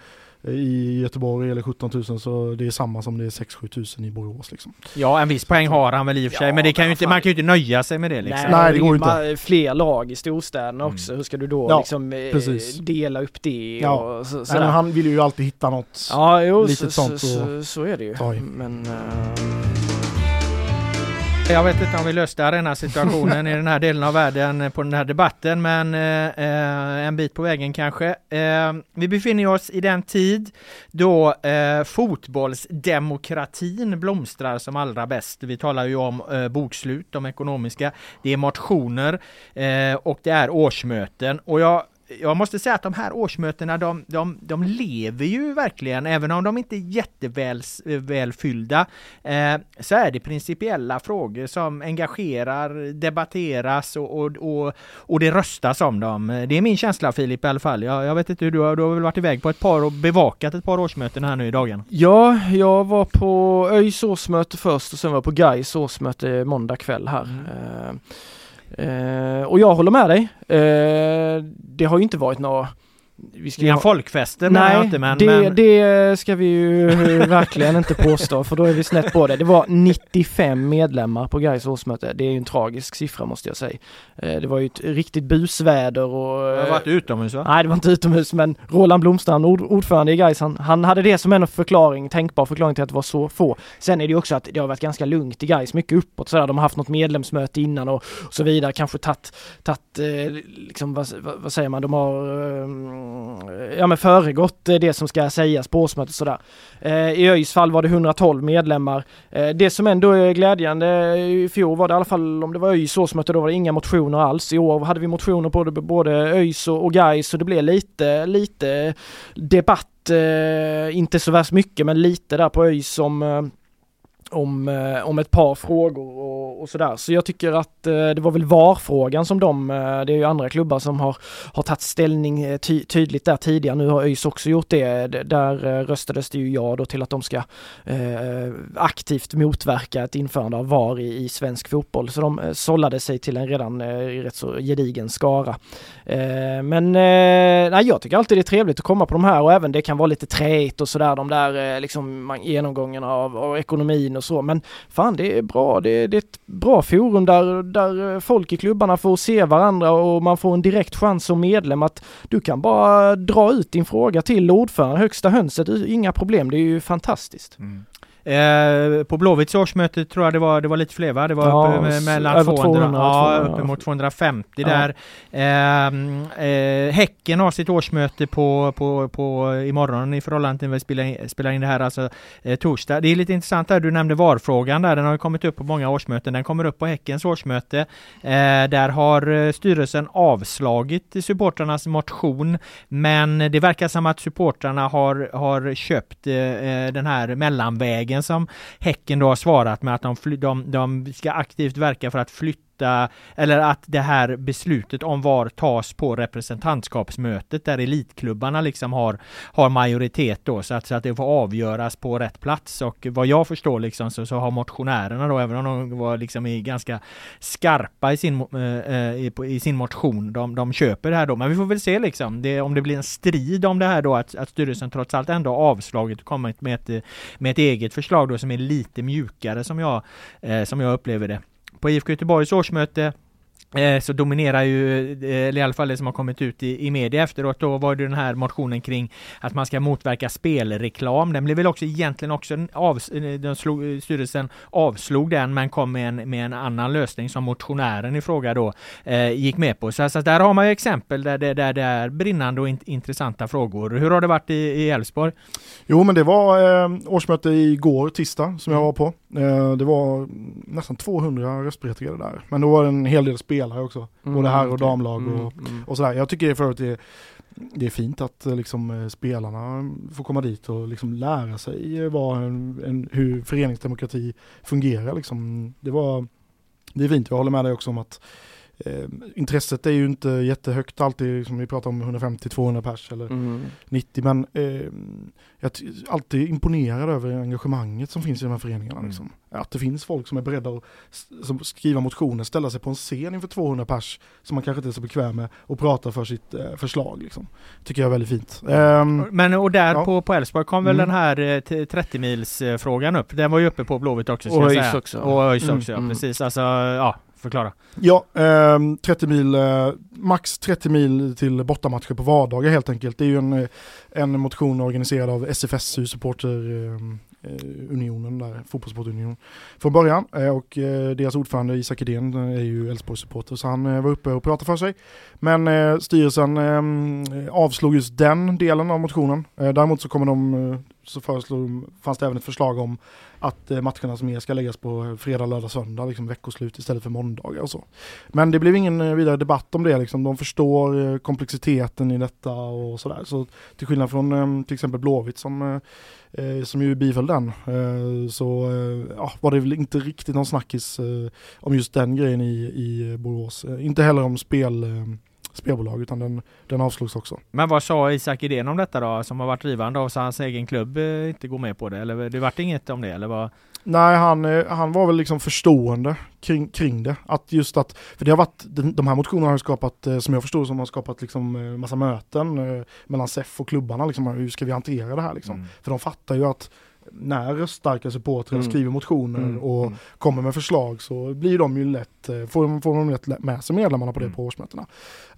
i Göteborg eller 17 000 så det är samma som det är 6-7 tusen i Borås liksom. Ja en viss poäng har han väl i och för sig ja, men det kan ju inte, man kan ju inte nöja sig med det liksom. Nej, Nej det går inte. Fler lag i storstäderna mm. också, hur ska du då ja, liksom eh, precis. dela upp det ja. och så, Nej, men han vill ju alltid hitta något ja, jo, litet så, sånt. Så, så, så, är det ju. Men, uh... Jag vet inte om vi löste arenasituationen i den här delen av världen eh, på den här debatten, men eh, eh, en bit på vägen kanske. Eh, vi befinner oss i den tid då eh, fotbollsdemokratin blomstrar som allra bäst. Vi talar ju om eh, bokslut, de ekonomiska, det är motioner eh, och det är årsmöten. Och jag jag måste säga att de här årsmötena de, de, de lever ju verkligen, även om de inte är jättevälfyllda, eh, så är det principiella frågor som engagerar, debatteras och, och, och, och, det röstas om dem. Det är min känsla Filip i alla fall. Jag, jag vet inte hur du har, du har väl varit iväg på ett par och bevakat ett par årsmöten här nu i dagen? Ja, jag var på ÖIS årsmöte först och sen var jag på Gais årsmöte måndag kväll här. Mm. Eh, Eh, och jag håller med dig. Eh, det har ju inte varit några vi ska Inga folkfester Nej, inte, men, det, men... det ska vi ju verkligen inte påstå för då är vi snett på det. Det var 95 medlemmar på Gais årsmöte. Det är ju en tragisk siffra måste jag säga. Eh, det var ju ett riktigt busväder och... Det var inte utomhus va? Nej det var inte utomhus men Roland Blomstrand, ord, ordförande i Gais, han, han, hade det som en förklaring, tänkbar förklaring till att det var så få. Sen är det ju också att det har varit ganska lugnt i Gais, mycket uppåt sådär. De har haft något medlemsmöte innan och, och så vidare, kanske tagit, tagit eh, liksom vad, vad, säger man, de har um, Eh, ja men föregått eh, det som ska sägas på årsmötet sådär. Eh, I ÖIS fall var det 112 medlemmar. Det som ändå är glädjande, i fjol var det i alla fall om det var ÖIS årsmöte, då var det inga motioner alls. I år hade vi motioner på både, både ÖIS och, och GAIS så det blev lite, lite debatt, inte så värst mycket men lite där på ÖIS som om, eh, om ett par frågor och, och, sådär. Så jag tycker att eh, det var väl VAR-frågan som de, eh, det är ju andra klubbar som har, har tagit ställning ty, tydligt där tidigare. Nu har ÖIS också gjort det. Där röstades det ju ja då till att de ska eh, aktivt motverka ett införande av VAR i, i svensk fotboll. Så de sållade sig till en redan rätt så gedigen skara. men nej, jag tycker alltid det är trevligt att komma på de här och även det kan vara lite träigt och sådär de där liksom genomgångarna av, av ekonomin och så. Men fan det är bra, det, det är ett bra forum där, där folk i klubbarna får se varandra och man får en direkt chans som medlem att du kan bara dra ut din fråga till ordföranden, högsta hönset, inga problem, det är ju fantastiskt. Mm. Eh, på Blåvitts årsmöte tror jag det var, det var lite fler va? Det var ja, uppe mellan 200, 200, ja, uppemot 250 ja. där. Eh, eh, häcken har sitt årsmöte på, på, på imorgon i förhållande till när vi spelar in, spelar in det här, alltså eh, torsdag. Det är lite intressant där, du nämnde VAR-frågan där, den har kommit upp på många årsmöten. Den kommer upp på Häckens årsmöte. Eh, där har eh, styrelsen avslagit supportrarnas motion, men det verkar som att supportrarna har, har köpt den här mellanvägen vägen som Häcken då har svarat med att de, de, de ska aktivt verka för att flytta flytta eller att det här beslutet om var tas på representantskapsmötet där elitklubbarna liksom har, har majoritet då så att, så att det får avgöras på rätt plats. Och vad jag förstår liksom så, så har motionärerna då även om de var liksom i ganska skarpa i sin, äh, i, i, sin motion, de, de köper det här då. Men vi får väl se liksom det, om det blir en strid om det här då att, att styrelsen trots allt ändå avslagit och kommit med ett, med ett eget förslag då som är lite mjukare som jag, eh, som jag upplever det på IFK Göteborgs årsmöte Eh, så dominerar ju, eh, eller i alla fall det som har kommit ut i, i media efteråt, då var det den här motionen kring att man ska motverka spelreklam. Den blev väl också egentligen också av, eh, den slog, styrelsen avslog den men kom med en, med en annan lösning som motionären i fråga då eh, gick med på. Så, så där har man ju exempel där det, där det är brinnande och in, intressanta frågor. Hur har det varit i Elfsborg? Jo men det var eh, årsmöte igår, tisdag, som jag var på. Eh, det var nästan 200 röstberättigade där. Men då var det en hel del spelare också. Mm, både herr och damlag mm, och, mm. och sådär. Jag tycker för att det, det är fint att eh, liksom, eh, spelarna får komma dit och liksom lära sig vad en, en, hur föreningsdemokrati fungerar. Liksom. Det, var, det är fint, jag håller med dig också om att Eh, intresset är ju inte jättehögt alltid, som vi pratar om 150-200 pers eller mm. 90, men eh, jag är alltid imponerad över engagemanget som finns i de här föreningarna. Mm. Liksom. Att det finns folk som är beredda att som skriva motioner, ställa sig på en scen inför 200 pers som man kanske inte är så bekväm med och prata för sitt eh, förslag. Liksom. Tycker jag är väldigt fint. Um, men och där ja. på, på Älvsborg kom väl mm. den här eh, 30 mils frågan upp. Den var ju uppe på Blåvitt också. Och ÖIS också. Och ÖIS också, mm, ja, mm. precis. Alltså, ja, Förklara. Ja, eh, 30 mil, eh, max 30 mil till bortamatcher på vardagar helt enkelt. Det är ju en, eh, en motion organiserad av SFSU, supporter ehm, eh, unionen där, fotbollssportunionen från början. Eh, och eh, deras ordförande Isak Edén är ju Elfsborgs supporter så han var uppe och pratade för sig. Men styrelsen ehm, avslog just den delen av motionen. däremot så kommer de så föreslog, fanns det även ett förslag om att eh, matcherna som är ska läggas på fredag, lördag, söndag, liksom veckoslut istället för måndagar och så. Men det blev ingen eh, vidare debatt om det, liksom. de förstår eh, komplexiteten i detta och sådär. Så till skillnad från till exempel Blåvitt som, som ju biföll den, så ja, var det väl inte riktigt någon snackis om just den grejen i, i Borås. Inte heller om spel spelbolag utan den, den avslogs också. Men vad sa Isak Idén om detta då som har varit drivande av så hans egen klubb eh, inte går med på det? Eller det vart inget om det eller vad? Nej han, eh, han var väl liksom förstående kring, kring det. Att just att, för det har varit, de här motionerna har skapat, eh, som jag förstår som har skapat liksom massa möten mellan SEF och klubbarna liksom, hur ska vi hantera det här liksom? Mm. För de fattar ju att när röststarka supportrar mm. skriver motioner mm. och mm. kommer med förslag så blir de ju lätt, eh, får, får de lätt med sig medlemmarna på det mm. på årsmötena.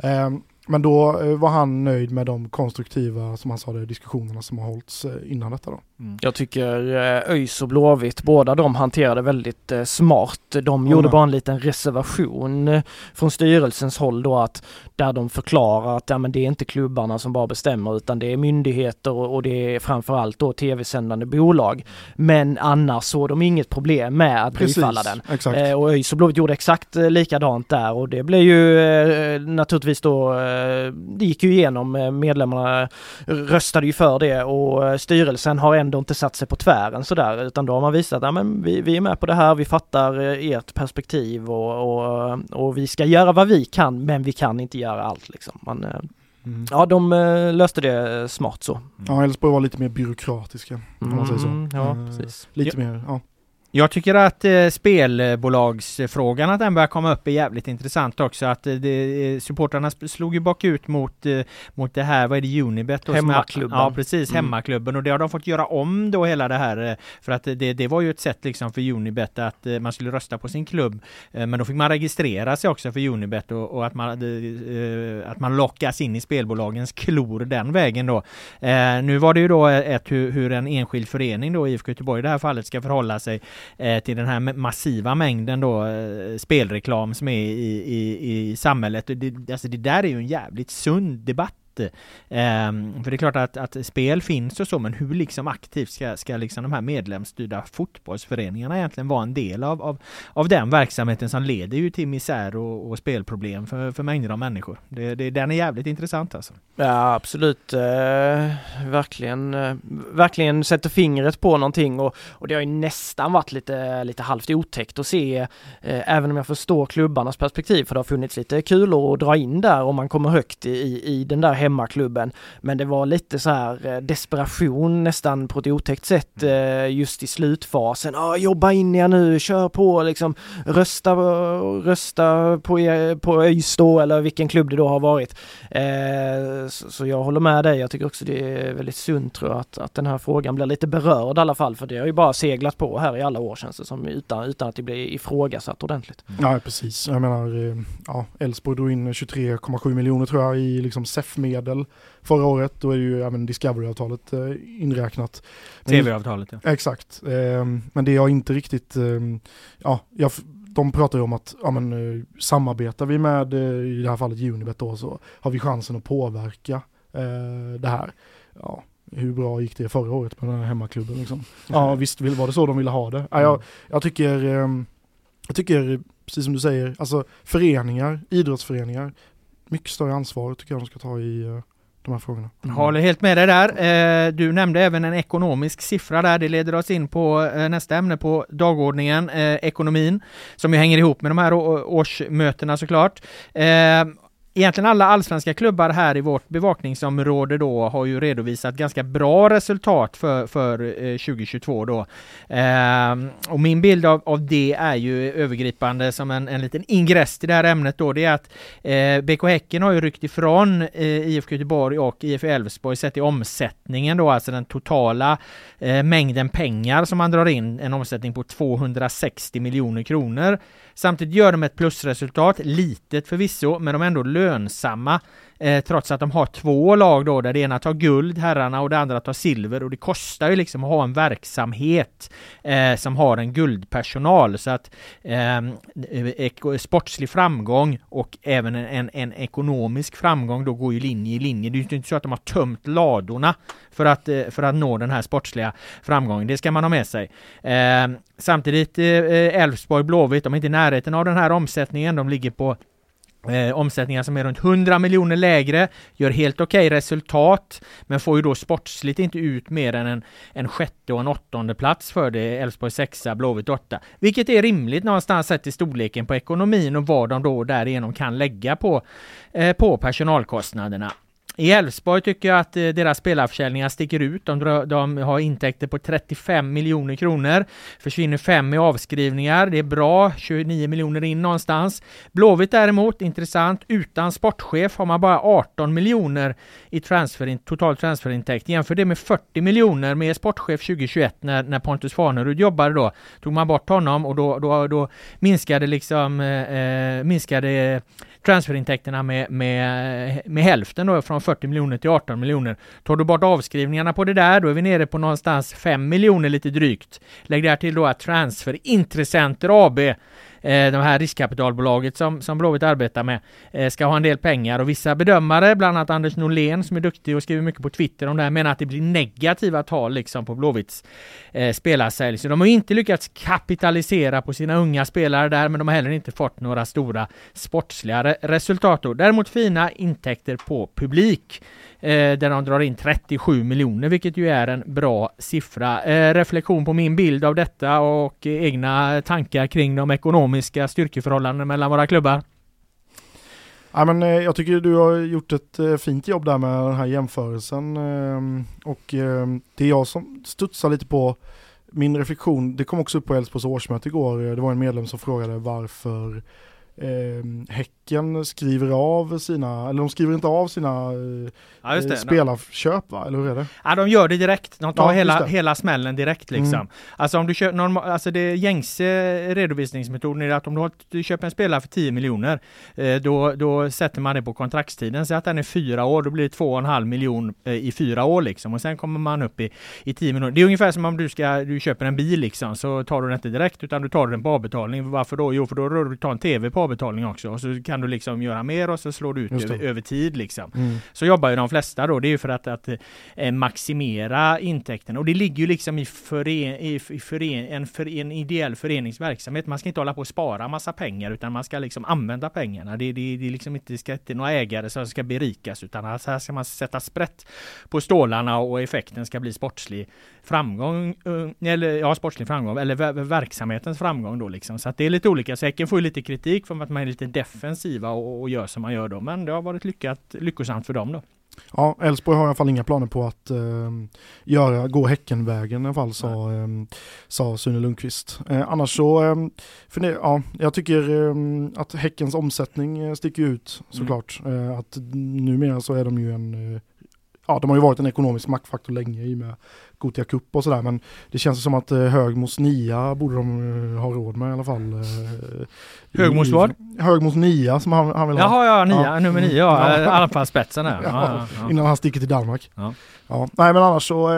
Um, men då eh, var han nöjd med de konstruktiva, som han sa det, diskussionerna som har hållits eh, innan detta då. Mm. Jag tycker eh, ÖIS och Blåvitt, båda de hanterade väldigt smart. De mm. gjorde bara en liten reservation från styrelsens håll då att där de förklarar att ja, men det är inte klubbarna som bara bestämmer utan det är myndigheter och det är framförallt då tv-sändande bolag. Men annars såg de inget problem med att Precis, bifalla den. Exakt. och ÖIS och Blåvitt gjorde exakt likadant där och det blev ju naturligtvis då det gick ju igenom, eh, medlemmarna röstade ju för det och eh, styrelsen har ändå inte satt sig på tvären sådär utan då har man visat att ja, vi, vi är med på det här, vi fattar eh, ert perspektiv och, och, och vi ska göra vad vi kan men vi kan inte göra allt liksom. Man, Mm. Ja, de löste det smart så. Ja, Elfsborg var lite mer byråkratiska, om man säger så. Mm, ja, precis. Lite ja. mer, ja. Jag tycker att eh, spelbolagsfrågan, att den börjar komma upp är jävligt intressant också. Att eh, det, supportrarna slog ju bakut mot, eh, mot det här, vad är det, Unibet? Då, hemmaklubben. ja precis, mm. hemmaklubben. Och det har de fått göra om då hela det här. Eh, för att det, det var ju ett sätt liksom för Unibet att eh, man skulle rösta på sin klubb. Eh, men då fick man registrera sig också för Unibet och, och att, man, att man lockas in i spelbolagens klor den vägen då. nu var det ju då ett hur, hur en enskild förening då, IFK Göteborg i det här fallet, ska förhålla sig eh, Eh, till den här massiva mängden då eh, spelreklam som är i, i, i samhället. Det, alltså det där är ju en jävligt sund debatt Um, för det är klart att, att spel finns och så, men hur liksom aktivt ska, ska liksom de här medlemsstyrda fotbollsföreningarna egentligen vara en del av, av, av den verksamheten som leder ju till misär och, och spelproblem för, för mängder av människor. Det, det, den är jävligt intressant alltså. Ja absolut, eh, verkligen, eh, verkligen sätter fingret på någonting och, och det har ju nästan varit lite, lite halvt otäckt att se, eh, även om jag förstår klubbarnas perspektiv, för det har funnits lite kulor att dra in där om man kommer högt i, i den där hemmaklubben. Men det var lite så här eh, desperation nästan på ett otäckt sätt mm. eh, just i slutfasen. Ah, jobba in er nu, kör på liksom, rösta, rösta på, er, på ÖIS då eller vilken klubb det då har varit. Eh, så, jag håller med dig, jag tycker också det är väldigt sunt tror jag att, att den här frågan blir lite berörd i alla fall för det har ju bara seglat på här i alla år känns det som utan, utan att det blir ifrågasatt ordentligt. Ja precis, jag menar ja, Elfsborg drog in 23,7 miljoner tror jag i liksom SEF-medel medel förra året. Då är ju även Discovery-avtalet eh, inräknat. TV-avtalet ja. Exakt. Eh, men det jag inte riktigt, eh, ja, jag, de pratar ju om att ja, men, eh, samarbetar vi med, eh, i det här fallet Unibet då, så har vi chansen att påverka det här. Ja, hur bra gick det förra året med den här hemmaklubben liksom? Ja visst var det så de ville ha det. Ja, jag, mm. jag tycker, jag tycker, precis som du säger, alltså föreningar, idrottsföreningar, mycket större ansvar tycker jag de ska ta i eh, de här frågorna. Mm. Håller helt med dig där. Eh, du nämnde även en ekonomisk siffra där. Det leder oss in på eh, nästa ämne på dagordningen, ekonomin, som ju hänger ihop med de här årsmötena såklart. Egentligen alla allsvenska klubbar här i vårt bevakningsområde då har ju redovisat ganska bra resultat för, för eh, 2022 då. Eh, och min bild av, av det är ju övergripande som en, en liten ingress till det här ämnet då. Det är att eh, BK Häcken har ju ryckt ifrån eh, IFK Göteborg och IF Elfsborg sett i omsättningen då, alltså den totala eh, mängden pengar som man drar in, en omsättning på 260 miljoner kronor. Samtidigt gör de ett plusresultat, litet förvisso, men de är ändå lönsamma. Eh, trots att de har två lag då där det ena tar guld, herrarna, och det andra tar silver och det kostar ju liksom att ha en verksamhet eh, som har en guldpersonal så att ehm, eh, sportslig framgång och även en, en, en, ekonomisk framgång då går ju linje i linje. Det är ju inte så att de har tömt ladorna för att, eh, för att nå den här sportsliga framgången. Det ska man ha med sig. Ehm, eh, samtidigt eh, Elfsborg, Blåvitt, de är inte i närheten av den här omsättningen. De ligger på Eh, omsättningar som är runt 100 miljoner lägre, gör helt okej okay resultat, men får ju då sportsligt inte ut mer än en, en sjätte och en åttonde plats för det, Elfsborg sexa, Blåvitt åtta. Vilket är rimligt någonstans sett till storleken på ekonomin och vad de då därigenom kan lägga på, eh, på personalkostnaderna. I Elfsborg tycker jag att eh, deras spelarförsäljningar sticker ut. De, de, har intäkter på 35 miljoner kronor. Försvinner 5 i avskrivningar. Det är bra. 29 miljoner in någonstans. Blåvitt däremot, intressant. Utan sportchef har man bara 18 miljoner i transfer, total transferintäkt. Jämför det med 40 miljoner med sportchef 2021 när, när Pontus Farnerud jobbade då. Tog man bort honom och då, då, då minskade liksom eh, eh minskade transferintäkterna med, med, eh, med hälften då, från 40 miljoner till 18 miljoner. Tar du bort avskrivningarna på det där, då är vi nere på någonstans 5 miljoner lite drygt. Lägg där till då att transferintressenter AB Eh, det här riskkapitalbolaget som, som Blåvitt arbetar med eh, ska ha en del pengar och vissa bedömare, bland annat Anders Norlén som är duktig och skriver mycket på Twitter om det här, menar att det blir negativa tal liksom på Blåvitts eh, spelarsälj. Så de har inte lyckats kapitalisera på sina unga spelare där, men de har heller inte fått några stora sportsliga resultat. Däremot fina intäkter på publik Eh, där de drar in 37 miljoner, vilket ju är en bra siffra. Eh, reflektion på min bild av detta och egna tankar kring de ekonomiska styrkeförhållandena mellan våra klubbar? Ja, men, eh, jag tycker du har gjort ett eh, fint jobb där med den här jämförelsen eh, och eh, det är jag som studsar lite på min reflektion, det kom också upp på Elfsborgs årsmöte igår, det var en medlem som frågade varför eh, Häcken skriver av sina, eller de skriver inte av sina eh, ja, det, spelarköp va, eller hur är det? Ja de gör det direkt, de tar ja, hela, hela smällen direkt liksom. Mm. Alltså om du köper, normal, alltså det gängse redovisningsmetoden är att om du, har, du köper en spelare för 10 miljoner, eh, då, då sätter man det på kontraktstiden, så att den är fyra år, då blir det 2,5 miljon eh, i fyra år liksom och sen kommer man upp i, i 10 miljoner. Det är ungefär som om du ska, du köper en bil liksom, så tar du den inte direkt utan du tar den på avbetalning. Varför då? Jo, för då rör du ta en TV på avbetalning också och så kan du liksom göra mer och så slår du ut över, över, tid liksom. Mm. Så jobbar ju de flesta då. Det är ju för att, att eh, maximera intäkten och det ligger ju liksom i, fören, i, i fören, en, för, en ideell föreningsverksamhet. Man ska inte hålla på och spara massa pengar utan man ska liksom använda pengarna. Det, det, det, är liksom inte, det ska inte några ägare som ska berikas utan här ska man sätta sprätt på stålarna och effekten ska bli sportslig framgång, eh, eller ja, sportslig framgång, eller verksamhetens framgång då liksom. Så att det är lite olika. Säcken får ju lite kritik för att man är lite defensiva och, och gör som man gör då, men det har varit lyckat, lyckosamt för dem då. Ja, Elfsborg har i alla fall inga planer på att eh, göra, gå Häckenvägen i alla fall, sa, eh, sa Sune Lundqvist. Eh, annars så, eh, för ja, jag tycker ehm, att Häckens omsättning eh, sticker ut såklart. Mm. att numera så är de ju en ja, de har ju varit en ekonomisk maktfaktor länge i och med Gotia Cup och sådär men det känns som att eh, Högmos Nia borde de uh, ha råd med i alla fall. Uh, Högmos vad? Högmos Nia som han, han vill ha. Jaha ja, Nia, ja. nummer nio ja, i alla fall spetsen där. Ja, ja, innan han sticker till Danmark. Ja. Ja. Nej men annars så,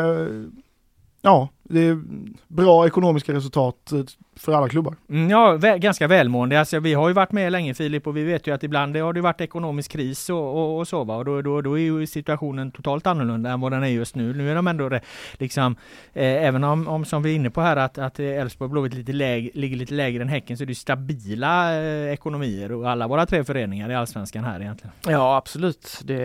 ja det är bra ekonomiska resultat för alla klubbar. Mm, ja, vä ganska välmående. Alltså, vi har ju varit med länge Filip och vi vet ju att ibland har det varit ekonomisk kris och, och, och så va? och då, då, då är ju situationen totalt annorlunda än vad den är just nu. Nu är de ändå liksom, eh, även om, om som vi är inne på här att, att Elfsborg Blåvitt lite läg, ligger lite lägre än Häcken så är det stabila eh, ekonomier och alla våra tre föreningar i Allsvenskan här egentligen. Ja absolut. Det,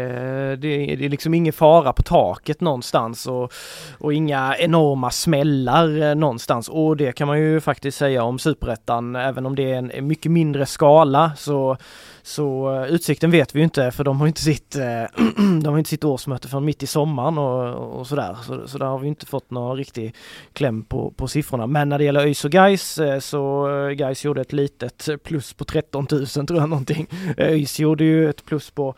det, det är liksom ingen fara på taket någonstans och, och inga enorma smällar eh, någonstans och det kan man ju faktiskt säga om superettan, även om det är en mycket mindre skala så så eh, Utsikten vet vi ju inte för de har inte sitt, eh, de har inte sitt årsmöte förrän mitt i sommaren och, och sådär. Så, så där har vi inte fått någon riktig kläm på, på siffrorna. Men när det gäller ÖIS och Gais så Gais gjorde ett litet plus på 13 000 tror jag någonting. ÖIS gjorde ju ett plus på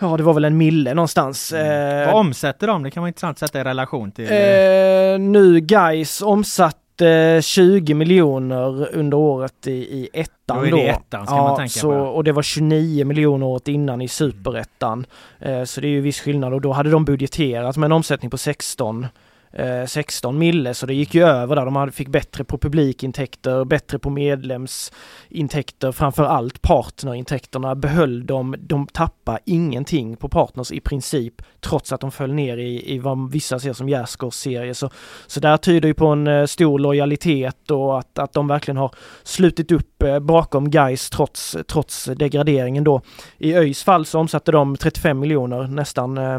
Ja, det var väl en mille någonstans. Mm. Vad omsätter de? Det kan vara intressant att sätta i relation till... Eh, nu Gais omsatt eh, 20 miljoner under året i, i ettan då. Då är det ettan ska ja, man tänka så, på. Och det var 29 miljoner året innan i superettan. Eh, så det är ju viss skillnad och då hade de budgeterat med en omsättning på 16 eh, 16 mille så det gick ju över där. De hade, fick bättre på publikintäkter, bättre på medlemsintäkter, framför allt partnerintäkterna behöll de. De tappade ingenting på partners i princip trots att de föll ner i, i vad vissa ser som Gärdsgårds serie. Så, så där tyder ju på en eh, stor lojalitet och att, att de verkligen har slutit upp eh, bakom Gais trots, trots degraderingen då. I ÖIS fall så omsatte de 35 miljoner nästan eh,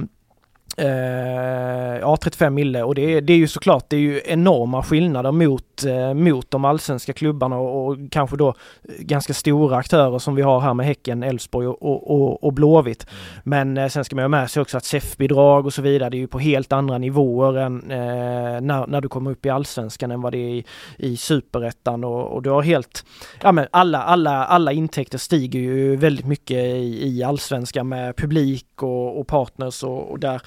eh, Eh, ja, 35 mille och det är, det är ju såklart, det är ju enorma skillnader mot, eh, mot de allsvenska klubbarna och, och, kanske då ganska stora aktörer som vi har här med Häcken, Elfsborg och, och, och, Blåvitt. Mm. Men eh, sen ska man ha med sig också att SEF-bidrag och så vidare, det är ju på helt andra nivåer än eh, när, när du kommer upp i allsvenskan än vad det är i, i superettan och, och du har helt, ja men alla, alla, alla intäkter stiger ju väldigt mycket i, i allsvenskan med publik och, och partners och där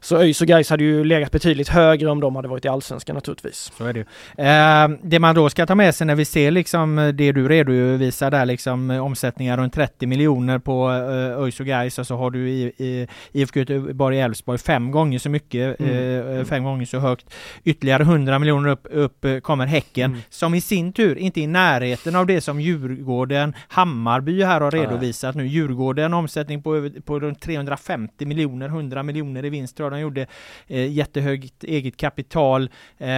så ÖIS och Gais hade ju legat betydligt högre om de hade varit i Allsvenskan naturligtvis. Så är det ju. Eh, det man då ska ta med sig när vi ser liksom det du redovisar där liksom omsättningar runt 30 miljoner på eh, ÖIS och Gais och så har du i, i IFK Göteborg Elfsborg fem gånger så mycket, mm. eh, fem gånger så högt. Ytterligare 100 miljoner upp, upp kommer Häcken mm. som i sin tur inte är i närheten av det som Djurgården, Hammarby här har redovisat nu. Djurgården omsättning på, på runt 350 miljoner, 100 miljoner i vinst tror jag de gjorde. Eh, jättehögt eget kapital. Eh,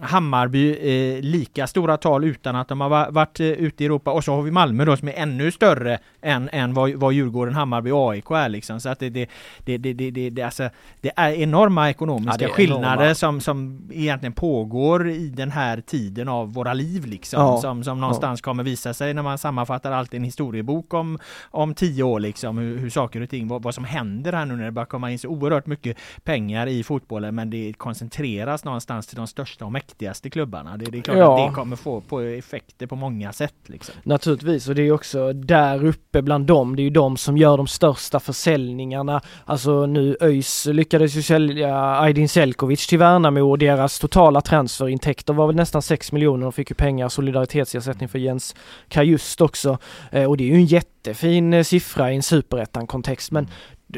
Hammarby eh, lika stora tal utan att de har varit eh, ute i Europa. Och så har vi Malmö då som är ännu större än, än vad, vad Djurgården, Hammarby och AIK är liksom. Så att det, det, det, det, det, det, det, alltså, det är enorma ekonomiska ja, är skillnader enorma. Som, som egentligen pågår i den här tiden av våra liv liksom. Ja. Som, som någonstans ja. kommer visa sig när man sammanfattar allt i en historiebok om, om tio år liksom. Hur, hur saker och ting, vad, vad som händer här nu när det börjar komma in så oerhört mycket mycket pengar i fotbollen men det koncentreras någonstans till de största och mäktigaste klubbarna. Det, det är klart ja. att det kommer få på effekter på många sätt. Liksom. Naturligtvis och det är också där uppe bland dem, det är ju de som gör de största försäljningarna. Alltså nu ÖIS lyckades ju sälja Aydin Selkovic till Värnamo och deras totala transferintäkter var väl nästan 6 miljoner. De fick ju pengar, solidaritetsersättning för Jens Kajust också. Eh, och det är ju en jättefin eh, siffra i en superettan-kontext men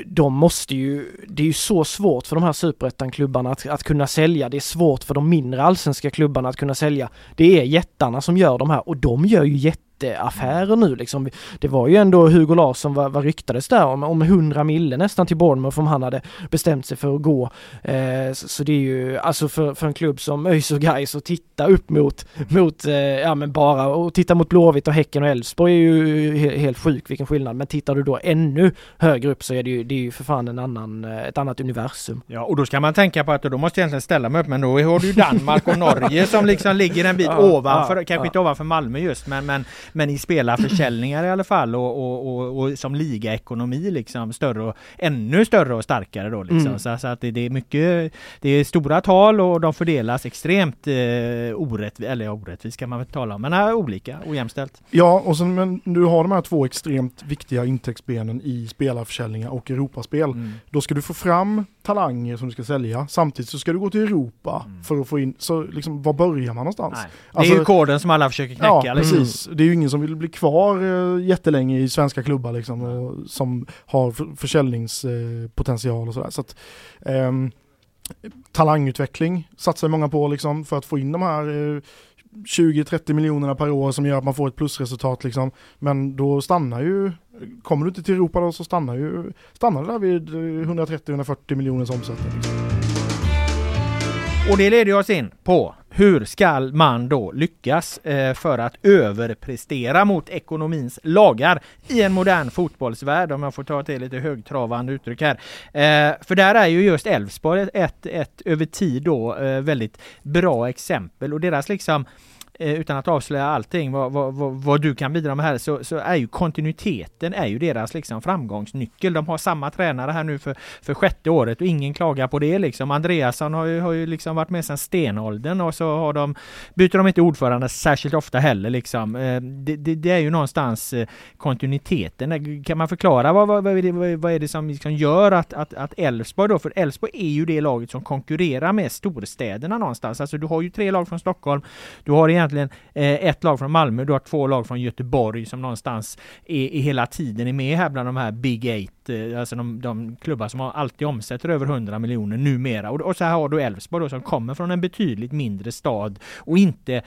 de måste ju, det är ju så svårt för de här superettan-klubbarna att, att kunna sälja. Det är svårt för de mindre allsvenska klubbarna att kunna sälja. Det är jättarna som gör de här och de gör ju jätte jätteaffärer nu liksom. Det var ju ändå Hugo Larsson vad, vad ryktades där om, om 100 mille nästan till Bournemouth om han hade bestämt sig för att gå. Eh, så, så, det är ju alltså för, för en klubb som ÖIS och Gais att titta upp mot, mot eh, ja men bara och titta mot Blåvitt och Häcken och Elfsborg är ju helt, helt sjuk vilken skillnad. Men tittar du då ännu högre upp så är det ju, det är ju för fan en annan, eh, ett annat universum. Ja och då ska man tänka på att då måste jag egentligen ställa mig upp men då har du ju Danmark och Norge som liksom ligger en bit ja, ovanför, ja, kanske ja. inte ovanför Malmö just men, men men i spelarförsäljningar i alla fall och, och, och, och som ligaekonomi liksom större och ännu större och starkare då liksom. Mm. Så, så, att det, det, är mycket, det är stora tal och de fördelas extremt eh, orättvist, eller orättvist kan man väl tala om, men äh, olika, ojämställt. Ja, och sen men du har de här två extremt viktiga intäktsbenen i spelarförsäljningar och Europaspel. Mm. Då ska du få fram talanger som du ska sälja. Samtidigt så ska du gå till Europa mm. för att få in, så liksom var börjar man någonstans? Nej. Det är alltså, ju koden som alla försöker knäcka. Ja, liksom. precis. Det är ju ingen som vill bli kvar uh, jättelänge i svenska klubbar liksom och, som har försäljningspotential och sådär. Så att, um, talangutveckling satsar många på liksom för att få in de här uh, 20-30 miljonerna per år som gör att man får ett plusresultat liksom. Men då stannar ju, kommer du inte till Europa då så stannar ju, stannar det där vid eh, 130-140 miljoners omsättning. Liksom. Och det leder oss in på hur skall man då lyckas eh, för att överprestera mot ekonomins lagar i en modern fotbollsvärld om jag får ta till lite högtravande uttryck här. Eh, för där är ju just Elfsborg ett, ett, ett över tid då eh, väldigt bra exempel och deras liksom Eh, utan att avslöja allting, vad, vad, vad, vad, du kan bidra med här, så, så är ju kontinuiteten är ju deras liksom framgångsnyckel. De har samma tränare här nu för, för sjätte året och ingen klagar på det liksom. Andreasson har ju, har ju liksom varit med sedan stenåldern och så har de, byter de inte ordförande särskilt ofta heller liksom. Eh, det, det, det är ju någonstans eh, kontinuiteten. Kan man förklara vad, vad, vad, är, det, vad är det som liksom gör att, att, att Elfsborg då, för Elfsborg är ju det laget som konkurrerar med storstäderna någonstans. Alltså du har ju tre lag från Stockholm, du har egentligen eh, ett lag från Malmö, du har två lag från Göteborg som någonstans är, är hela tiden är med här bland de här Big Eight. Eh, alltså de, de klubbar som alltid omsätter över 100 miljoner numera. Och, och så här har du Elfsborg då som kommer från en betydligt mindre stad och inte eh,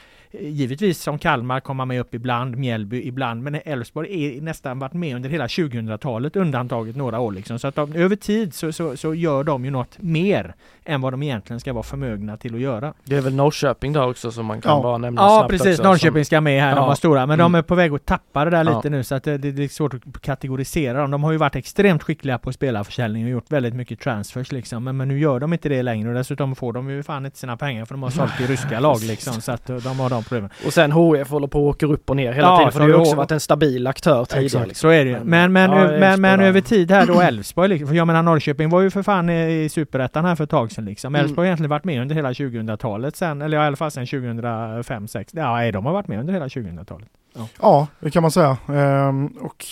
givetvis som Kalmar komma med upp ibland, Mjällby ibland, men Elfsborg är nästan varit med under hela 2000-talet undantaget några år liksom. Så att de, över tid så, så, så gör de ju något mer än vad de egentligen ska vara förmögna till att göra. Det är väl Norrköping då också som man kan ja. bara nämna Ja precis, också, Norrköping som... ska med här, ja. de var stora, men mm. de är på väg att tappa det där ja. lite nu så att det, det är svårt att kategorisera dem. De har ju varit extremt skickliga på spelarförsäljning och gjort väldigt mycket transfers liksom, men, men nu gör de inte det längre och dessutom får de ju fan inte sina pengar för de har sålt till ryska lag liksom, så att de har de problemen. Och sen HF håller på att åka upp och ner hela ja, tiden, för de har ju också varit en stabil aktör tidigare. Liksom. Så är det ju. Men, men, ja, men, men över tid här då Elfsborg, liksom, för jag menar Norrköping var ju för fan i Superettan här för ett tag sedan liksom. Mm. Elfsborg egentligen varit med under hela 2000-talet sen, eller i alla fall sen 2005, 6 Ja, de har varit med under hela 2000-talet. Ja. ja, det kan man säga. Ehm, och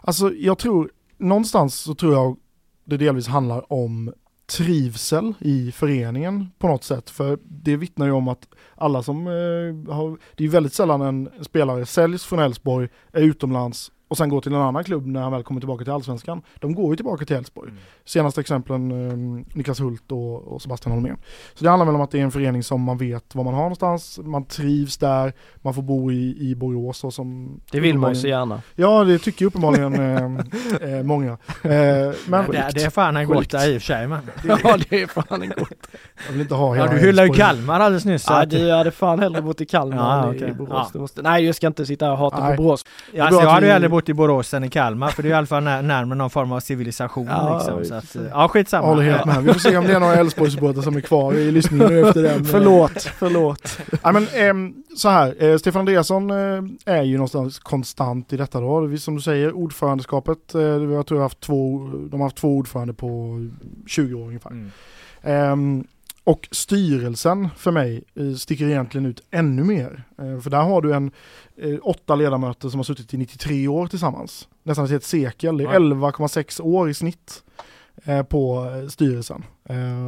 alltså jag tror, någonstans så tror jag det delvis handlar om trivsel i föreningen på något sätt. För det vittnar ju om att alla som eh, har, det är väldigt sällan en spelare säljs från Elfsborg, är utomlands och sen går till en annan klubb när han väl kommer tillbaka till allsvenskan. De går ju tillbaka till Elfsborg. Mm. Senaste exemplen eh, Niklas Hult och, och Sebastian Holmén. Så det handlar väl om att det är en förening som man vet var man har någonstans, man trivs där, man får bo i, i Borås och som... Det vill man ju så gärna. Ja det tycker uppenbarligen eh, eh, många. Eh, men det, det är fan en där i och för sig men. ja det är fan en gott. Jag vill inte ha hela Ja du hyllade ju Kalmar alldeles nyss. Ja du hade fan hellre bott i Kalmar ja, än okay. i Borås. Ja. Måste, nej jag ska inte sitta och hata Nej. på Borås. Ja, alltså, jag hade ju hellre bott i Borås än i Kalmar för det är i alla fall när, närmare någon form av civilisation ja, liksom. Så att, ja skitsamma. Håller helt med. Vi får se om det är några Elfsborgssupportrar som är kvar i lyssningen nu efter den. förlåt, förlåt. ja, men, eh, så här, eh, Stefan Andreasson eh, är ju någonstans konstant i detta då. Som du säger, ordförandeskapet, eh, jag tror jag haft två, de har haft två ordförande på 20 år ungefär. Mm. Ehm, och styrelsen för mig eh, sticker egentligen ut ännu mer. Eh, för där har du en eh, åtta ledamöter som har suttit i 93 år tillsammans. Nästan ett helt sekel, det är 11,6 år i snitt på styrelsen.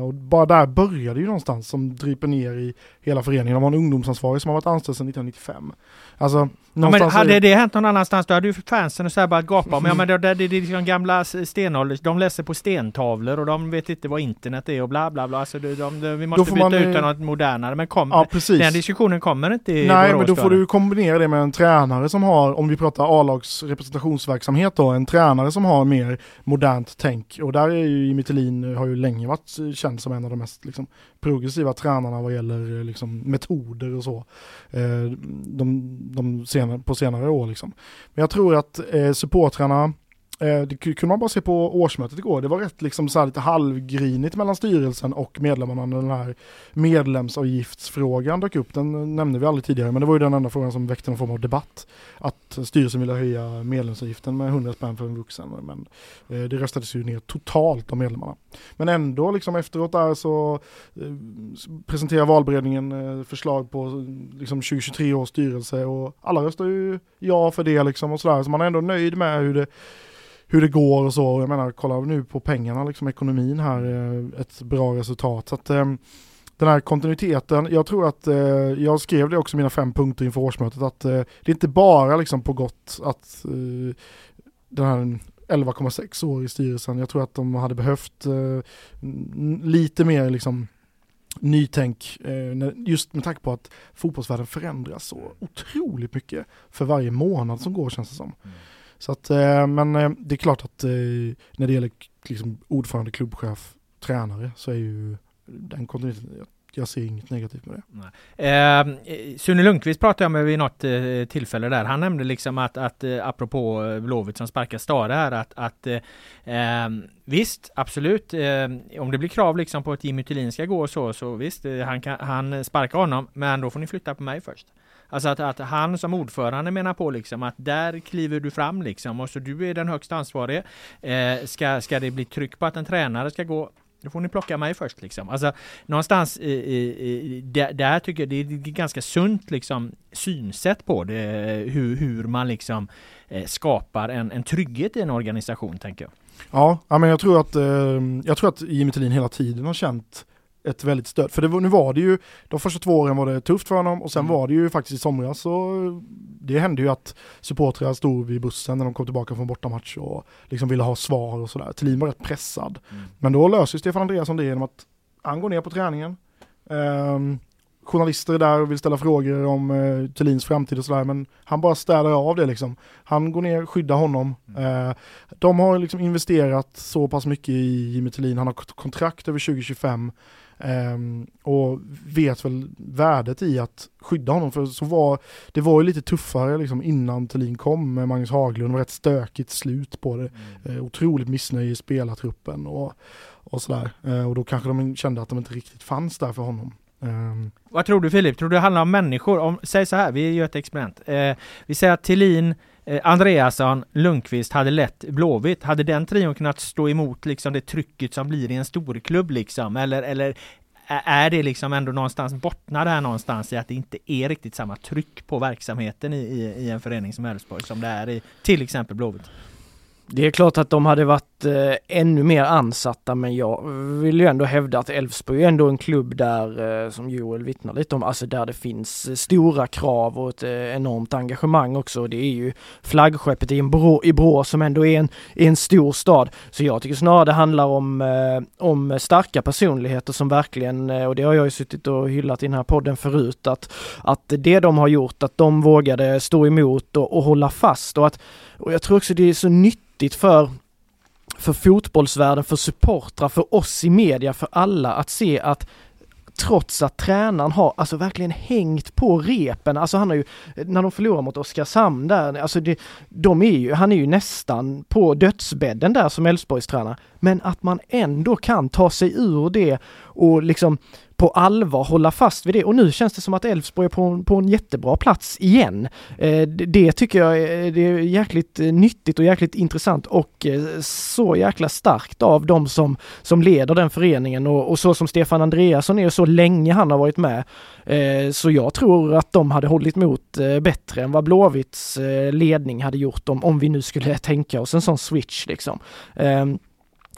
Och bara där började ju någonstans som driper ner i hela föreningen. De har en ungdomsansvarig som har varit anställd sedan 1995. Alltså Ja, men hade är... det hänt någon annanstans då hade ju fansen och så här börjat gapa om, ja men det, det, det, är liksom gamla stenålder, de läser på stentavlor och de vet inte vad internet är och bla bla bla. Alltså de, de, de vi måste byta man, ut något modernare. Men kom, ja, den diskussionen kommer inte i Nej men då får du kombinera det med en tränare som har, om vi pratar A-lags representationsverksamhet då, en tränare som har mer modernt tänk. Och där är ju Jimmy Tillin, har ju länge varit känd som en av de mest liksom, progressiva tränarna vad gäller eh, liksom, metoder och så. Eh, de, de senare, på senare år liksom. Men jag tror att eh, supportrarna Eh, det kunde man bara se på årsmötet igår. Det var rätt liksom så lite halvgrinigt mellan styrelsen och medlemmarna när den här medlemsavgiftsfrågan dök upp. Den eh, nämnde vi aldrig tidigare, men det var ju den enda frågan som väckte någon form av debatt. Att styrelsen ville höja medlemsavgiften med 100 spänn för en vuxen. Men eh, det röstades ju ner totalt av medlemmarna. Men ändå liksom efteråt där så presenterar valberedningen förslag på liksom 2023 års styrelse och alla röstar ju ja för det liksom och sådär. Så man är ändå nöjd med hur det hur det går och så. Jag menar, kolla nu på pengarna, liksom ekonomin här, eh, ett bra resultat. Så att, eh, den här kontinuiteten, jag tror att, eh, jag skrev det också i mina fem punkter inför årsmötet, att eh, det är inte bara liksom på gott att den här 11,6 år i styrelsen, jag tror att de hade behövt lite mer liksom nytänk, just med tanke på att fotbollsvärlden förändras så otroligt mycket för varje månad som går känns det som. Mm. Så att, eh, men eh, det är klart att eh, när det gäller liksom ordförande, klubbchef, tränare så är ju den kontinuiteten, jag ser inget negativt med det. Ehm, eh, Sune Lundqvist pratade jag med vid något eh, tillfälle där. Han nämnde liksom att, att eh, apropå Blåvitt som sparkar Stare här, att, att eh, ehm, visst, absolut, om det blir krav liksom på att Jimmy Thulin ska gå och så, så visst, han, kan, han sparkar honom, men då får ni flytta på mig först. Alltså att, att han som ordförande menar på liksom att där kliver du fram liksom och så du är den högst ansvarige. Eh, ska, ska det bli tryck på att en tränare ska gå då får ni plocka mig först liksom. Alltså någonstans i, i, där, där tycker jag det är ganska sunt liksom synsätt på det, eh, hur, hur man liksom eh, skapar en, en trygghet i en organisation tänker jag. Ja, men jag tror att, eh, jag tror att Jimmy Tillin hela tiden har känt ett väldigt stöd. För det, nu var det ju, de första två åren var det tufft för honom och sen mm. var det ju faktiskt i somras så det hände ju att supportrar stod vid bussen när de kom tillbaka från bortamatch och liksom ville ha svar och sådär. Thelin var rätt pressad. Mm. Men då löser Stefan Andreasson det genom att han går ner på träningen. Um, journalister är där och vill ställa frågor om uh, Thelins framtid och sådär men han bara städar av det liksom. Han går ner, skyddar honom. Mm. Uh, de har liksom investerat så pass mycket i Jimmy Thelin, han har kontrakt över 2025. Um, och vet väl värdet i att skydda honom för så var det var ju lite tuffare liksom innan Thelin kom med Magnus Haglund, det var rätt stökigt slut på det. Mm. Uh, otroligt missnöje i spelartruppen och, och sådär. Uh, och då kanske de kände att de inte riktigt fanns där för honom. Um. Vad tror du Filip? Tror du det handlar om människor? Om, säg så här, vi gör ett experiment. Uh, vi säger att Thelin Eh, Andreasson, Lundqvist hade lett Blåvitt. Hade den trion kunnat stå emot liksom det trycket som blir i en storklubb liksom? Eller, eller är det liksom ändå någonstans, bottnar det här någonstans i att det inte är riktigt samma tryck på verksamheten i, i, i en förening som Elfsborg som det är i till exempel Blåvitt? Det är klart att de hade varit eh, ännu mer ansatta men jag vill ju ändå hävda att Elfsborg är ändå en klubb där, eh, som Joel vittnar lite om, alltså där det finns eh, stora krav och ett eh, enormt engagemang också. Det är ju flaggskeppet i, Brå, i Brå som ändå är en, är en stor stad. Så jag tycker snarare det handlar om, eh, om starka personligheter som verkligen, eh, och det har jag ju suttit och hyllat i den här podden förut, att, att det de har gjort, att de vågade stå emot och, och hålla fast och att och jag tror också det är så nyttigt för för fotbollsvärlden, för supportrar, för oss i media, för alla att se att trots att tränaren har alltså verkligen hängt på repen, alltså han har ju, när de förlorar mot Oskarshamn där, alltså det, de är ju, han är ju nästan på dödsbädden där som Elfsborgs tränare. Men att man ändå kan ta sig ur det och liksom på allvar hålla fast vid det och nu känns det som att Elfsborg är på, på en jättebra plats igen. Eh, det tycker jag är, det är jäkligt eh, nyttigt och jäkligt intressant och eh, så jäkla starkt av de som, som leder den föreningen och, och så som Stefan Andreasson är så länge han har varit med. Eh, så jag tror att de hade hållit emot bättre än vad Blåvitts ledning hade gjort om, om vi nu skulle tänka oss en sån switch liksom. Ehm,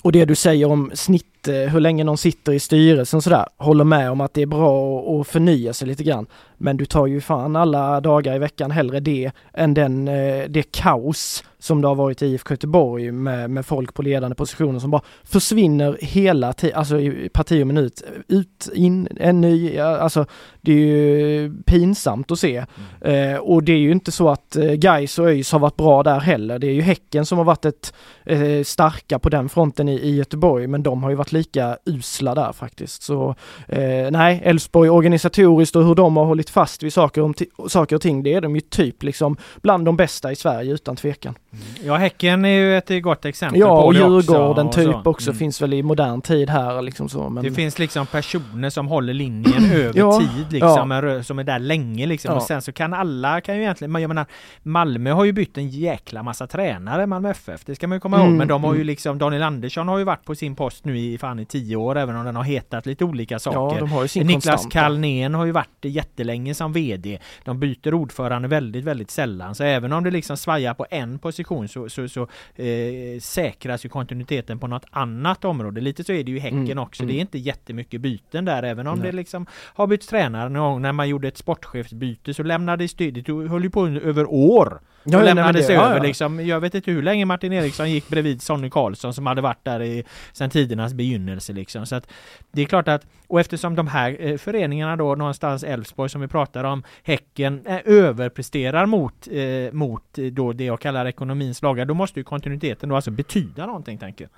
och det du säger om snitt Eh, hur länge någon sitter i styrelsen sådär, håller med om att det är bra att förnya sig lite grann. Men du tar ju fan alla dagar i veckan hellre det än den, eh, det kaos som det har varit i IFK Göteborg med, med folk på ledande positioner som bara försvinner hela tiden, alltså i parti och minut. Ut, in, en ny, alltså det är ju pinsamt att se. Mm. Eh, och det är ju inte så att eh, Gais och ÖIS har varit bra där heller. Det är ju Häcken som har varit ett eh, starka på den fronten i, i Göteborg, men de har ju varit lika usla där faktiskt. Så eh, nej, Elfsborg organisatoriskt och hur de har hållit fast vid saker, om saker och ting, det är de ju typ liksom bland de bästa i Sverige utan tvekan. Mm. Ja, Häcken är ju ett gott exempel ja, på det Ja, och Djurgården också, typ också mm. finns väl i modern tid här liksom så. Men... Det finns liksom personer som håller linjen över ja, tid liksom, ja. som är där länge liksom. Ja. Och sen så kan alla, kan ju egentligen, jag menar Malmö har ju bytt en jäkla massa tränare, Malmö FF, det ska man ju komma ihåg. Mm, men de har ju mm. liksom, Daniel Andersson har ju varit på sin post nu i fan i tio år, även om den har hetat lite olika saker. Ja, de har ju sin Niklas Kalnén har ju varit jättelänge som VD. De byter ordförande väldigt, väldigt sällan. Så även om det liksom svajar på en position så, så, så eh, säkras ju kontinuiteten på något annat område. Lite så är det ju i Häcken mm, också. Mm. Det är inte jättemycket byten där, även om Nej. det liksom har bytt tränare någon gång när man gjorde ett sportchefsbyte så lämnades det, det höll ju på över år. Ja, och lämnades det, över ja, ja. liksom. Jag vet inte hur länge Martin Eriksson gick bredvid Sonny Karlsson som hade varit där i, sedan tidernas begynnelse liksom. Så att det är klart att, och eftersom de här eh, föreningarna då någonstans Elfsborg som vi pratar om, Häcken, eh, överpresterar mot, eh, mot då det jag kallar ekonomins lagar, då måste ju kontinuiteten då alltså betyda någonting tänker jag.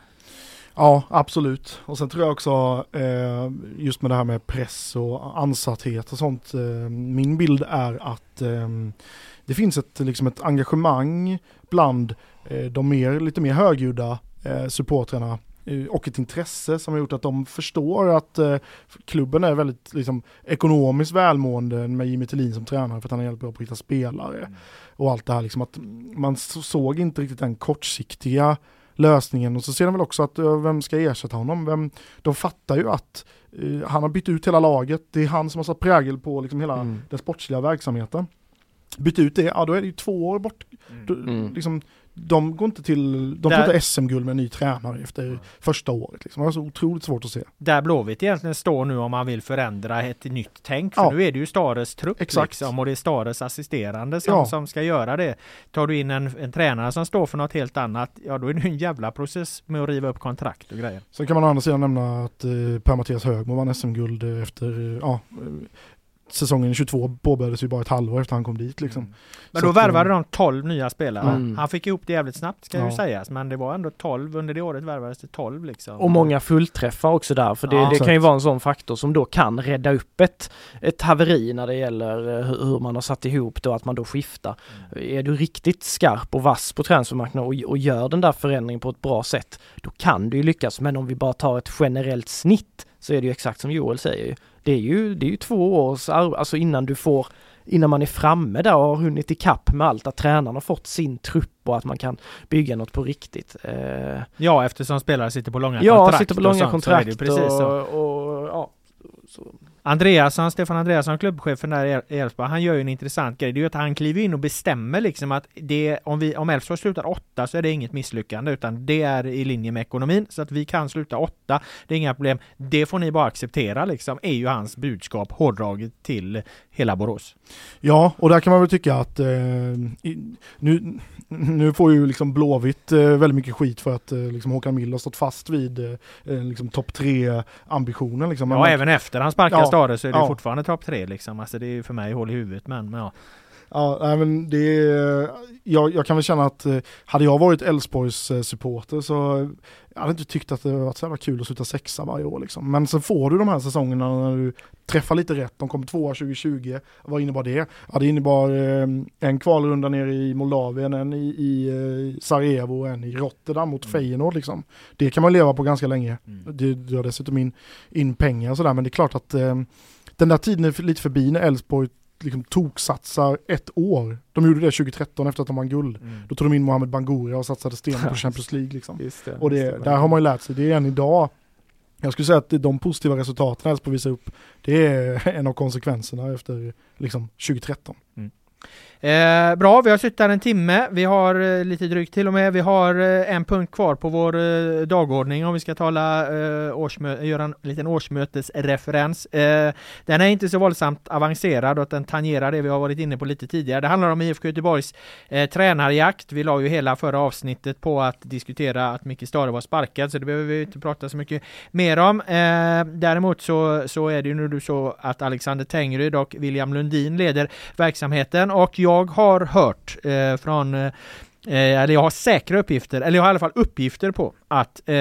Ja, absolut. Och sen tror jag också eh, just med det här med press och ansatthet och sånt. Eh, min bild är att eh, det finns ett, liksom ett engagemang bland eh, de mer, lite mer högljudda eh, supportrarna och ett intresse som har gjort att de förstår att eh, klubben är väldigt liksom, ekonomiskt välmående med Jimmy Tillin som tränare för att han är hjälpt bra på att hitta spelare. Mm. Och allt det här liksom att man såg inte riktigt den kortsiktiga lösningen och så ser de väl också att vem ska ersätta honom? Vem, de fattar ju att uh, han har bytt ut hela laget, det är han som har satt prägel på liksom hela mm. den sportsliga verksamheten. Bytt ut det, ja då är det ju två år bort. Mm. Då, mm. liksom, de går inte till, de får inte SM-guld med en ny tränare efter första året. Liksom. Det var så otroligt svårt att se. Där Blåvitt egentligen står nu om man vill förändra ett nytt tänk. För ja. nu är det ju Stares trupp Exakt. Liksom, och det är Stares assisterande som, ja. som ska göra det. Tar du in en, en tränare som står för något helt annat, ja då är det en jävla process med att riva upp kontrakt och grejer. Sen kan man å andra sidan nämna att eh, Per-Mattias Högmo vann SM-guld efter, ja, säsongen 22 påbörjades ju bara ett halvår efter han kom dit liksom. Mm. Men då värvade de 12 nya spelare. Mm. Han fick ihop det jävligt snabbt ska ja. ju sägas. Men det var ändå 12, under det året värvades det 12 liksom. Och många fullträffar också där. För det, ja, det kan ju vara en sån faktor som då kan rädda upp ett, ett haveri när det gäller eh, hur man har satt ihop det och att man då skiftar. Mm. Är du riktigt skarp och vass på transfermarknaden och, och gör den där förändringen på ett bra sätt, då kan du ju lyckas. Men om vi bara tar ett generellt snitt så är det ju exakt som Joel säger det är ju, det är ju två års alltså innan du får innan man är framme där och har hunnit ikapp med allt, att tränaren har fått sin trupp och att man kan bygga något på riktigt. Eh, ja, eftersom spelare sitter på långa ja, kontrakt. Ja, sitter på långa kontrakt och, precis och, och, ja. Så. Andreasson, Stefan Andreasson, klubbchefen där i Elfsborg, han gör ju en intressant grej. Det är ju att han kliver in och bestämmer liksom att det, om vi, om Elfsborg slutar åtta så är det inget misslyckande utan det är i linje med ekonomin så att vi kan sluta åtta. Det är inga problem. Det får ni bara acceptera liksom, är ju hans budskap hårdraget till hela Borås. Ja, och där kan man väl tycka att eh, nu, nu får ju liksom Blåvitt eh, väldigt mycket skit för att eh, liksom Håkan Mild har stått fast vid eh, liksom topp tre ambitionen liksom. Ja, men, även efter han sparkade ja, Stare så är det ja. fortfarande topp tre liksom. Alltså det är ju för mig hål i huvudet men, men ja. Ja, nej, men det är, jag, jag kan väl känna att eh, hade jag varit Elfsborgs eh, supporter så jag hade inte tyckt att det varit så jävla kul att sluta sexa varje år liksom. Men sen får du de här säsongerna när du träffar lite rätt. De kom tvåa 2020. Vad innebar det? Ja, det innebar eh, en kvalrunda nere i Moldavien, en i, i Sarajevo och en i Rotterdam mot mm. Feyenoord liksom. Det kan man leva på ganska länge. Mm. Det drar dessutom in, in pengar och sådär, men det är klart att den där tiden är lite förbi när Elfsborg liksom toksatsar ett år. De gjorde det 2013 efter att de vann guld. Mm. Då tog de in Mohamed Bangura och satsade sten på Champions League. Liksom. Det, och det, där har man ju lärt sig, det är än idag. Jag skulle säga att de positiva resultaten Elfsborg visar upp, det är en av konsekvenserna efter liksom, 2013. Mm. Eh, bra, vi har suttit här en timme. Vi har eh, lite drygt till och med. Vi har eh, en punkt kvar på vår eh, dagordning om vi ska tala, eh, årsmö- göra en liten årsmötesreferens. Eh, den är inte så våldsamt avancerad och att den tangerar det vi har varit inne på lite tidigare. Det handlar om IFK Göteborgs eh, tränarjakt. Vi la ju hela förra avsnittet på att diskutera att Micke Stare var sparkad, så det behöver vi inte prata så mycket mer om. Eh, däremot så, så är det ju nu så att Alexander Tengryd och William Lundin leder verksamheten och jag jag har hört eh, från eh, Eh, eller jag har säkra uppgifter, eller jag har i alla fall uppgifter på att eh,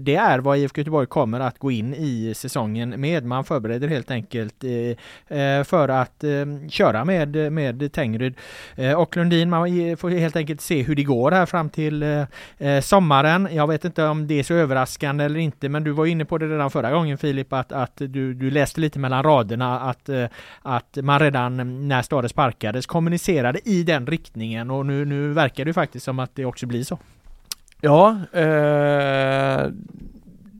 det är vad IFK Göteborg kommer att gå in i säsongen med. Man förbereder helt enkelt eh, eh för att eh, köra med, med Tengryd eh, och Lundin. Man får helt enkelt se hur det går här fram till eh, eh, sommaren. Jag vet inte om det är så överraskande eller inte, men du var inne på det redan förra gången Filip, att, att du, du läste lite mellan raderna att, att man redan när Stade sparkades kommunicerade i den riktningen och nu, nu verkar det faktiskt som att det också blir så. Ja, eh,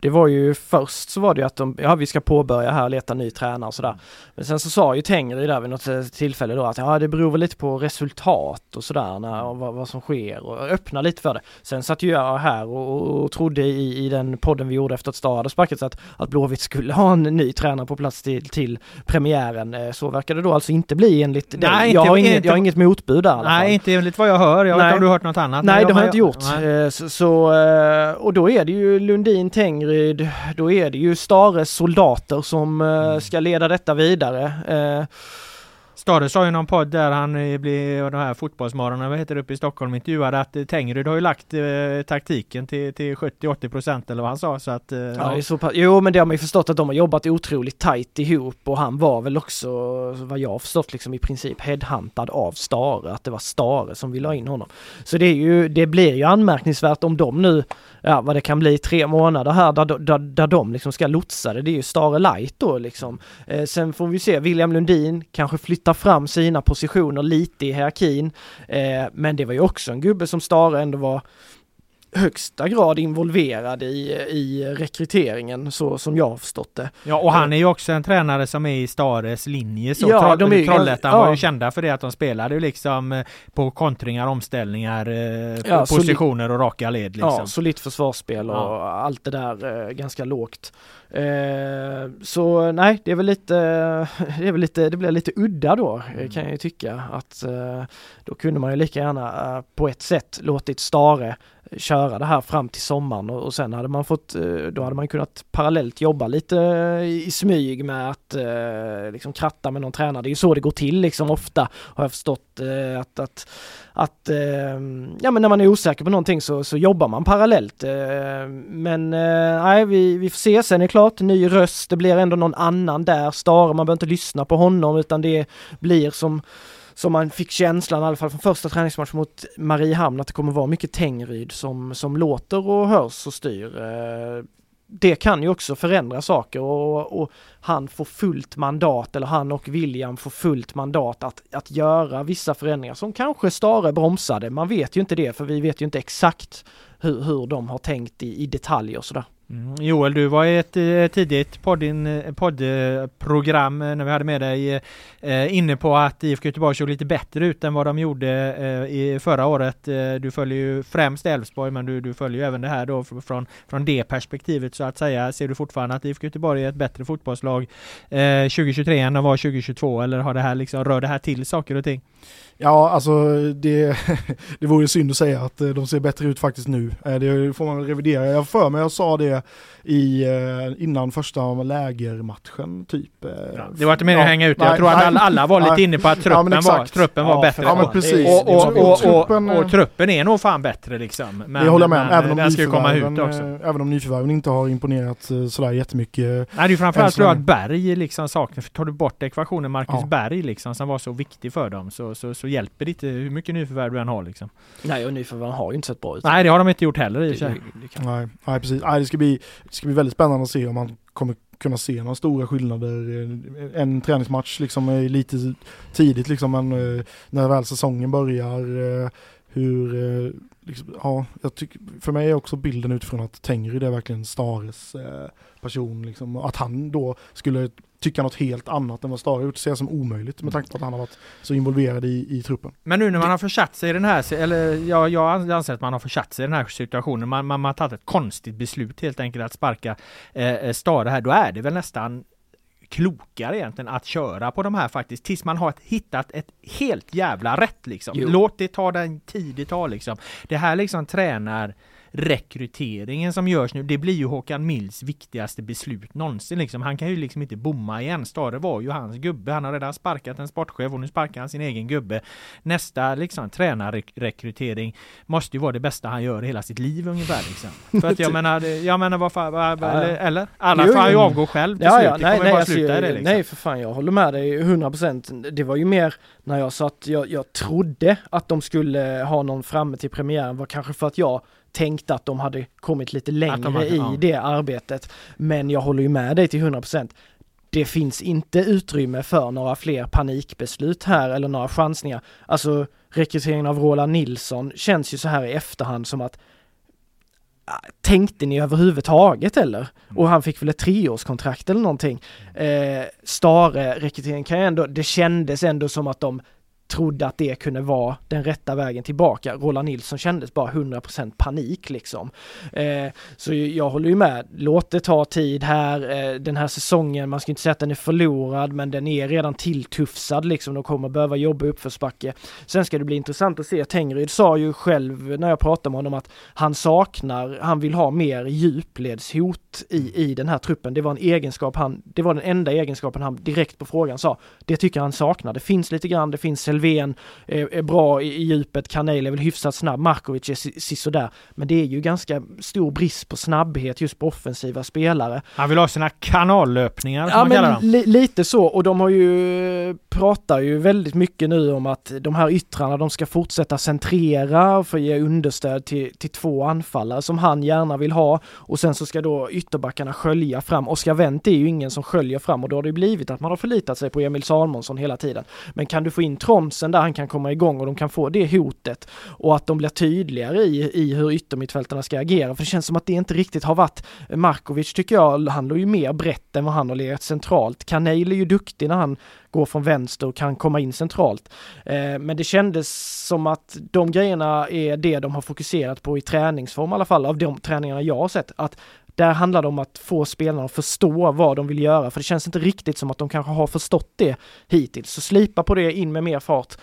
det var ju först så var det ju att de, ja vi ska påbörja här, leta ny tränare och sådär. Men sen så sa ju Tengri där vid något tillfälle då att ja det beror väl lite på resultat och sådär när, och vad, vad, som sker och öppna lite för det. Sen satt ju jag här och, och, och trodde i, i den podden vi gjorde efter att Stad hade sparkats att, att Blåvitt skulle ha en ny tränare på plats till, till premiären. Eh, så verkar det då alltså inte bli enligt Nej, jag, har inget, inte, jag har inget motbud där Nej, inte enligt vad jag hör. Jag vet inte om du har hört något annat? Nej, det har jag inte gjort. Nej. Så, så, eh, och då är det ju Lundin, Tengryd, då är det ju Stares soldater som eh, mm. ska leda detta vidare. Stare sa ju någon podd där han blev, de här fotbollsmorgonen, vad heter det, uppe i Stockholm intervjuade att Tengryd har ju lagt eh, taktiken till, till 70-80 procent eller vad han sa så att... Eh, ja, ja. Så pass, jo men det har man ju förstått att de har jobbat otroligt tajt ihop och han var väl också, vad jag har förstått, liksom i princip headhuntad av Stare, att det var Stare som ville ha in honom. Så det är ju, det blir ju anmärkningsvärt om de nu, ja vad det kan bli, tre månader här där, där, där de liksom ska lotsa det. Det är ju Stare light då liksom. Eh, sen får vi se, William Lundin kanske flyttar fram sina positioner lite i hierarkin. Eh, men det var ju också en gubbe som Stare ändå var högsta grad involverad i, i rekryteringen så som jag har förstått det. Ja och han är ju också en tränare som är i Stares linje så ja, Troll, de är, Trollhättan ja. var ju kända för det att de spelade liksom eh, på kontringar, omställningar, eh, ja, positioner och raka led liksom. Ja, solitt försvarsspel och ja. allt det där eh, ganska lågt. Eh, så nej, det är väl lite, det är väl lite, det blir lite udda då mm. kan jag ju tycka att eh, då kunde man ju lika gärna eh, på ett sätt låtit Stare köra det här fram till sommaren och, och sen hade man fått, eh, då hade man kunnat parallellt jobba lite eh, i smyg med att eh, liksom kratta med någon tränare. Det är ju så det går till liksom ofta har jag förstått att, att, att ja men när man är osäker på någonting så, så jobbar man parallellt. men nej, vi, vi får se. Sen är det klart, ny röst, det blir ändå någon annan där. Stare, man behöver inte lyssna på honom utan det blir som som man fick känslan i alla fall från första träningsmatchen mot Mariehamn att det kommer vara mycket Tengryd som, som låter och hörs och styr. Eh, det kan ju också förändra saker och, och, han får fullt mandat eller han och William får fullt mandat att, att göra vissa förändringar som kanske Stare bromsade. Man vet ju inte det för vi vet ju inte exakt hur, hur de har tänkt i, i detalj och sådär. Mm. Joel, du var i ett eh, tidigt poddin, eh, poddprogram eh, när vi hade med dig inne på att IFK Göteborg såg lite bättre ut än vad de gjorde i förra året. Du följer ju främst Elfsborg men du, du följer ju även det här då från, från det perspektivet så att säga. Ser du fortfarande att IFK Göteborg är ett bättre fotbollslag 2023 än de var 2022 eller har det här liksom, rör det här till saker och ting? Ja, alltså det, det vore ju synd att säga att de ser bättre ut faktiskt nu. Det får man revidera. Jag för mig jag sa det i, eh, innan första lägermatchen typ. Eh, ja, det var inte meningen att hänga ut Jag tror att alla, alla var lite inne på att truppen, ja, var, truppen var bättre. Ja, men precis. Och, och, och, och, truppen, och, truppen är nog fan bättre liksom. Men, det håller jag med men, även om den ska komma ut också. Eh, även om nyförvärven inte har imponerat sådär jättemycket. Nej, det är ju framförallt tror jag att Berg liksom saknas. Tar du bort ekvationen Marcus ja. Berg liksom som var så viktig för dem så, så, så hjälper det inte hur mycket nyförvärv du än har liksom. Nej, och nyförvärven har ju inte sett bra ut. Nej, det har de inte gjort heller i och för. Nej, nej, precis. Nej, det ska bli det ska bli väldigt spännande att se om man kommer kunna se några stora skillnader. En träningsmatch liksom är lite tidigt liksom, men eh, när väl säsongen börjar eh, hur, eh, liksom, ja, jag tycker, för mig är också bilden utifrån att Tengryd är verkligen Stares person, liksom, att han då skulle tycka något helt annat än vad Stare gjort ser jag som omöjligt med tanke på att han har varit så involverad i, i truppen. Men nu när man har försatt sig i den här, eller ja, jag anser att man har försatt sig i den här situationen, man, man, man har tagit ett konstigt beslut helt enkelt att sparka eh, Stare här, då är det väl nästan klokare egentligen att köra på de här faktiskt tills man har hittat ett helt jävla rätt liksom. Jo. Låt det ta den tid det tar liksom. Det här liksom tränar rekryteringen som görs nu, det blir ju Håkan Mills viktigaste beslut någonsin liksom. Han kan ju liksom inte bomma igen. Stare var ju hans gubbe. Han har redan sparkat en sportchef och nu sparkar han sin egen gubbe. Nästa liksom tränarrekrytering måste ju vara det bästa han gör i hela sitt liv ungefär liksom. För att jag menar, jag menar vad fan, eller, eller? Alla får han ju avgå själv till ja, slut. Ja, nej, nej, alltså, det, liksom. nej för fan jag håller med dig 100% Det var ju mer när jag sa att jag, jag trodde att de skulle ha någon framme till premiären var kanske för att jag tänkte att de hade kommit lite längre hade, i ja. det arbetet. Men jag håller ju med dig till 100%. Det finns inte utrymme för några fler panikbeslut här eller några chansningar. Alltså rekryteringen av Roland Nilsson känns ju så här i efterhand som att ah, Tänkte ni överhuvudtaget eller? Mm. Och han fick väl ett treårskontrakt eller någonting. Eh, Stare rekryteringen kan ju ändå, det kändes ändå som att de trodde att det kunde vara den rätta vägen tillbaka. Roland Nilsson kändes bara 100% panik liksom. Eh, så jag håller ju med, låt det ta tid här, eh, den här säsongen, man ska inte säga att den är förlorad, men den är redan tilltufsad liksom, de kommer behöva jobba uppförsbacke. Sen ska det bli intressant att se, Tengryd sa ju själv när jag pratade med honom att han saknar, han vill ha mer djupledshot i, i den här truppen. Det var en egenskap han, det var den enda egenskapen han direkt på frågan sa, det tycker han saknar. Det finns lite grann, det finns Selvén är, är bra i, i djupet, Kanel är väl hyfsat snabb, Markovic är sisådär. Men det är ju ganska stor brist på snabbhet just på offensiva spelare. Han vill ha sina kanallöpningar Ja men li lite så och de har ju pratar ju väldigt mycket nu om att de här yttrarna de ska fortsätta centrera för att ge understöd till, till två anfallare som han gärna vill ha och sen så ska då ytterbackarna skölja fram. Oskar Wendt är ju ingen som sköljer fram och då har det blivit att man har förlitat sig på Emil Salmonsson hela tiden. Men kan du få in bromsen där han kan komma igång och de kan få det hotet och att de blir tydligare i, i hur yttermittfältarna ska agera. För det känns som att det inte riktigt har varit Markovic tycker jag, han låg ju mer brett än vad han har legat centralt. Kanel är ju duktig när han går från vänster och kan komma in centralt. Eh, men det kändes som att de grejerna är det de har fokuserat på i träningsform i alla fall, av de träningarna jag har sett. Att där handlar det om att få spelarna att förstå vad de vill göra, för det känns inte riktigt som att de kanske har förstått det hittills. Så slipa på det, in med mer fart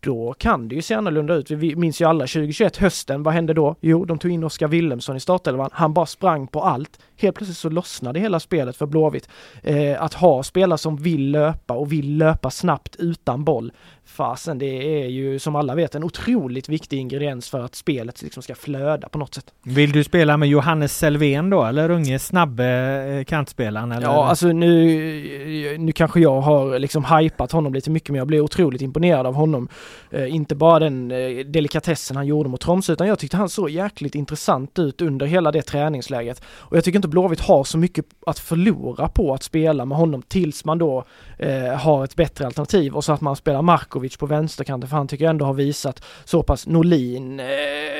då kan det ju se annorlunda ut. Vi minns ju alla 2021, hösten, vad hände då? Jo, de tog in Oskar Willemsson i startelvan. Han bara sprang på allt. Helt plötsligt så lossnade hela spelet för Blåvitt. Eh, att ha spelare som vill löpa och vill löpa snabbt utan boll fasen det är ju som alla vet en otroligt viktig ingrediens för att spelet liksom ska flöda på något sätt. Vill du spela med Johannes Selvén då eller unge snabbe eh, kantspelaren? Eller? Ja alltså nu, nu kanske jag har liksom hypat honom lite mycket men jag blev otroligt imponerad av honom. Eh, inte bara den eh, delikatessen han gjorde mot Tromsö utan jag tyckte han såg jäkligt intressant ut under hela det träningsläget. Och jag tycker inte Blåvitt har så mycket att förlora på att spela med honom tills man då eh, har ett bättre alternativ och så att man spelar Markovic på vänsterkanten för han tycker jag ändå har visat så pass Norlin, eh,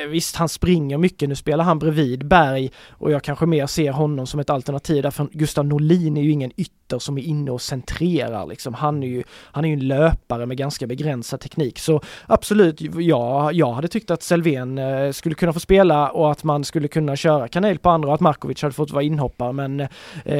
visst han springer mycket, nu spelar han bredvid Berg och jag kanske mer ser honom som ett alternativ därför Gustav Norlin är ju ingen ytter som är inne och centrerar liksom. Han är ju, han är ju en löpare med ganska begränsad teknik så absolut, ja, jag hade tyckt att Selvén eh, skulle kunna få spela och att man skulle kunna köra Kanel på andra och att Markovic hade fått vara inhoppare men eh,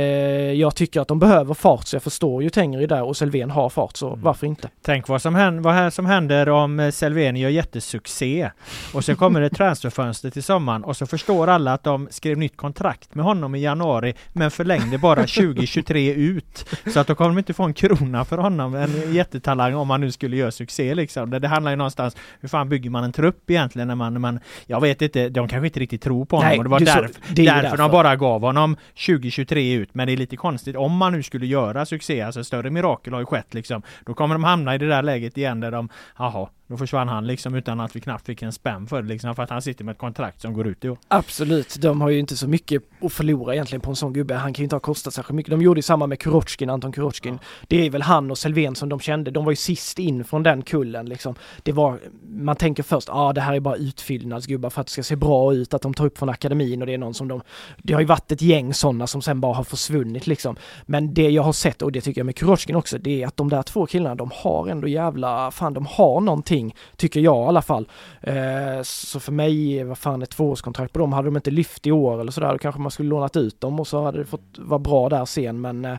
jag tycker att de behöver fart så jag förstår ju Tengri där och Selvén har fart så mm. varför inte? Tänk vad som, händer, vad som händer om eh, Selvén gör jättesuccé och så kommer det transferfönster till sommaren och så förstår alla att de skrev nytt kontrakt med honom i januari men förlängde bara 2023 ut. Så att då kommer de inte få en krona för honom, en jättetalang om han nu skulle göra succé liksom. Det, det handlar ju någonstans, hur fan bygger man en trupp egentligen när man, när man jag vet inte, de kanske inte riktigt tror på honom Nej, och det var därför, så, det därför, därför de bara gav honom 2023 ut. Men det är lite konstigt om man nu skulle göra succé, alltså större mirakel har ju skett liksom. Då kommer de hamna i det där läget igen där de, jaha, då försvann han liksom utan att vi knappt fick en spänn för det liksom för att han sitter med ett kontrakt som går ut i år. Absolut, de har ju inte så mycket att förlora egentligen på en sån gubbe. Han kan ju inte ha kostat särskilt mycket. De gjorde ju samma med Kurochkin, Anton Kurochkin. Ja. Det är väl han och Selvén som de kände. De var ju sist in från den kullen liksom. Det var, man tänker först, ja ah, det här är bara utfyllnadsgubbar för att det ska se bra ut, att de tar upp från akademin och det är någon som de, det har ju varit ett gäng sådana som sen bara har försvunnit liksom. Men det jag har sett, och det tycker jag med Kurochkin också, det är att de där två killarna, de har ändå jävla, fan de har någonting någonting, tycker jag i alla fall. Eh, så för mig, vad fan ett tvåårskontrakt på dem, hade de inte lyft i år eller sådär, då kanske man skulle lånat ut dem och så hade det fått vara bra där sen men eh,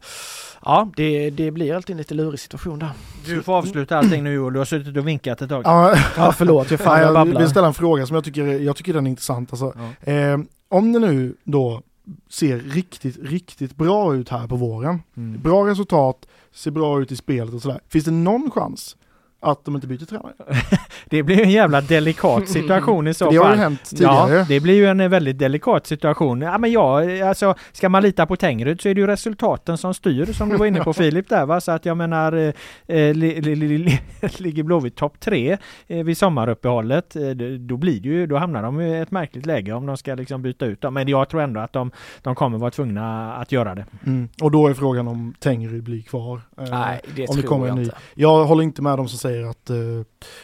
ja, det, det blir alltid en lite lurig situation där. Du får avsluta allting nu Joel, du har suttit och vinkat ett tag. Ja, förlåt, jag, fan, jag, jag vill ställa en fråga som jag tycker, jag tycker den är intressant. Alltså, ja. eh, om det nu då ser riktigt, riktigt bra ut här på våren. Mm. Bra resultat, ser bra ut i spelet och sådär. Finns det någon chans att de inte byter tränare. det blir en jävla delikat situation i så fall. Det har ju hänt tidigare. Ja, det blir ju en väldigt delikat situation. Ja, men ja, alltså ska man lita på Tengryd så är det ju resultaten som styr som du var inne på Filip där va. Så att jag menar, eh, eh li, li, li, ligger Blåvitt topp tre eh, vid sommaruppehållet, eh, då blir det ju, då hamnar de i ett märkligt läge om de ska liksom byta ut dem. Men jag tror ändå att de, de kommer vara tvungna att göra det. Mm. Och då är frågan om Tengryd blir kvar. Nej, det om tror det kommer jag en ny. inte. Jag håller inte med dem som säger att,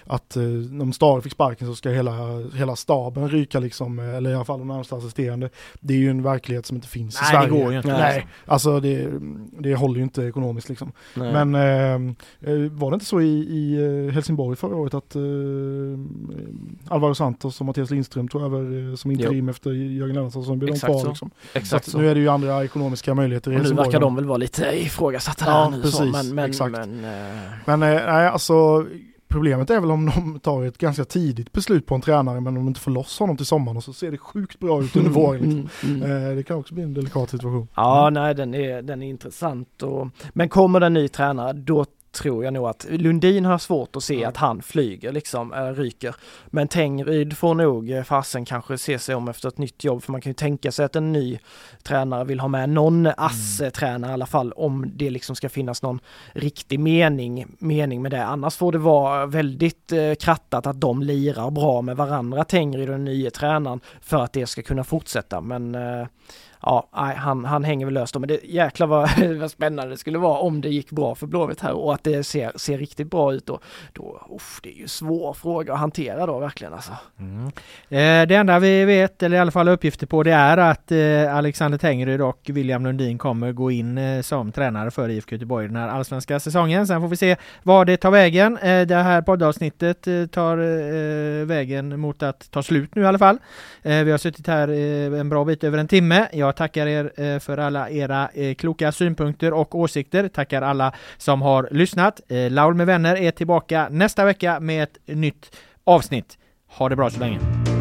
att om Stare fick sparken så ska hela, hela staben ryka liksom, eller i alla fall de närmsta assisterande. Det är ju en verklighet som inte finns Nej, i Sverige. Nej, det går ju inte. Nej, alltså det, det håller ju inte ekonomiskt liksom. Nej. Men eh, var det inte så i, i Helsingborg förra året att eh, Alvaro Santos och Mattias Lindström tog över som interim jo. efter Jörgen Lennartsson som blev kvar. Liksom. Exakt så. Nu är det ju andra ekonomiska möjligheter i Helsingborg. Nu verkar de väl vara lite ifrågasatta ja, där nu. Precis, så. Men, men, exakt. men, äh... men äh, nej, alltså Problemet är väl om de tar ett ganska tidigt beslut på en tränare men om de inte får loss honom till sommaren och så ser det sjukt bra ut under mm, våren. Liksom. Mm, mm. Eh, det kan också bli en delikat situation. Ja, nej den är, den är intressant. Och, men kommer det en ny tränare då tror jag nog att Lundin har svårt att se mm. att han flyger liksom, äh, ryker. Men Tengryd får nog eh, fasen kanske se sig om efter ett nytt jobb för man kan ju tänka sig att en ny tränare vill ha med någon ass-tränare mm. i alla fall om det liksom ska finnas någon riktig mening, mening med det. Annars får det vara väldigt eh, krattat att de lirar bra med varandra, Tengryd och den nya tränaren för att det ska kunna fortsätta. Men eh, ja, han, han hänger väl löst då. Men det jäklar vad, vad spännande det skulle vara om det gick bra för Blåvitt här och att det ser, ser riktigt bra ut då. då uff, det är ju svår fråga att hantera då verkligen alltså. Mm. Eh, det enda vi vet, eller i alla fall uppgifter på, det är att eh, Alexander Tengryd och William Lundin kommer gå in eh, som tränare för IFK Göteborg den här allsvenska säsongen. Sen får vi se var det tar vägen. Eh, det här poddavsnittet eh, tar eh, vägen mot att ta slut nu i alla fall. Eh, vi har suttit här eh, en bra bit över en timme. Jag jag tackar er eh, för alla era eh, kloka synpunkter och åsikter. Tackar alla som har lyssnat. Eh, Laul med vänner är tillbaka nästa vecka med ett nytt avsnitt. Ha det bra så länge!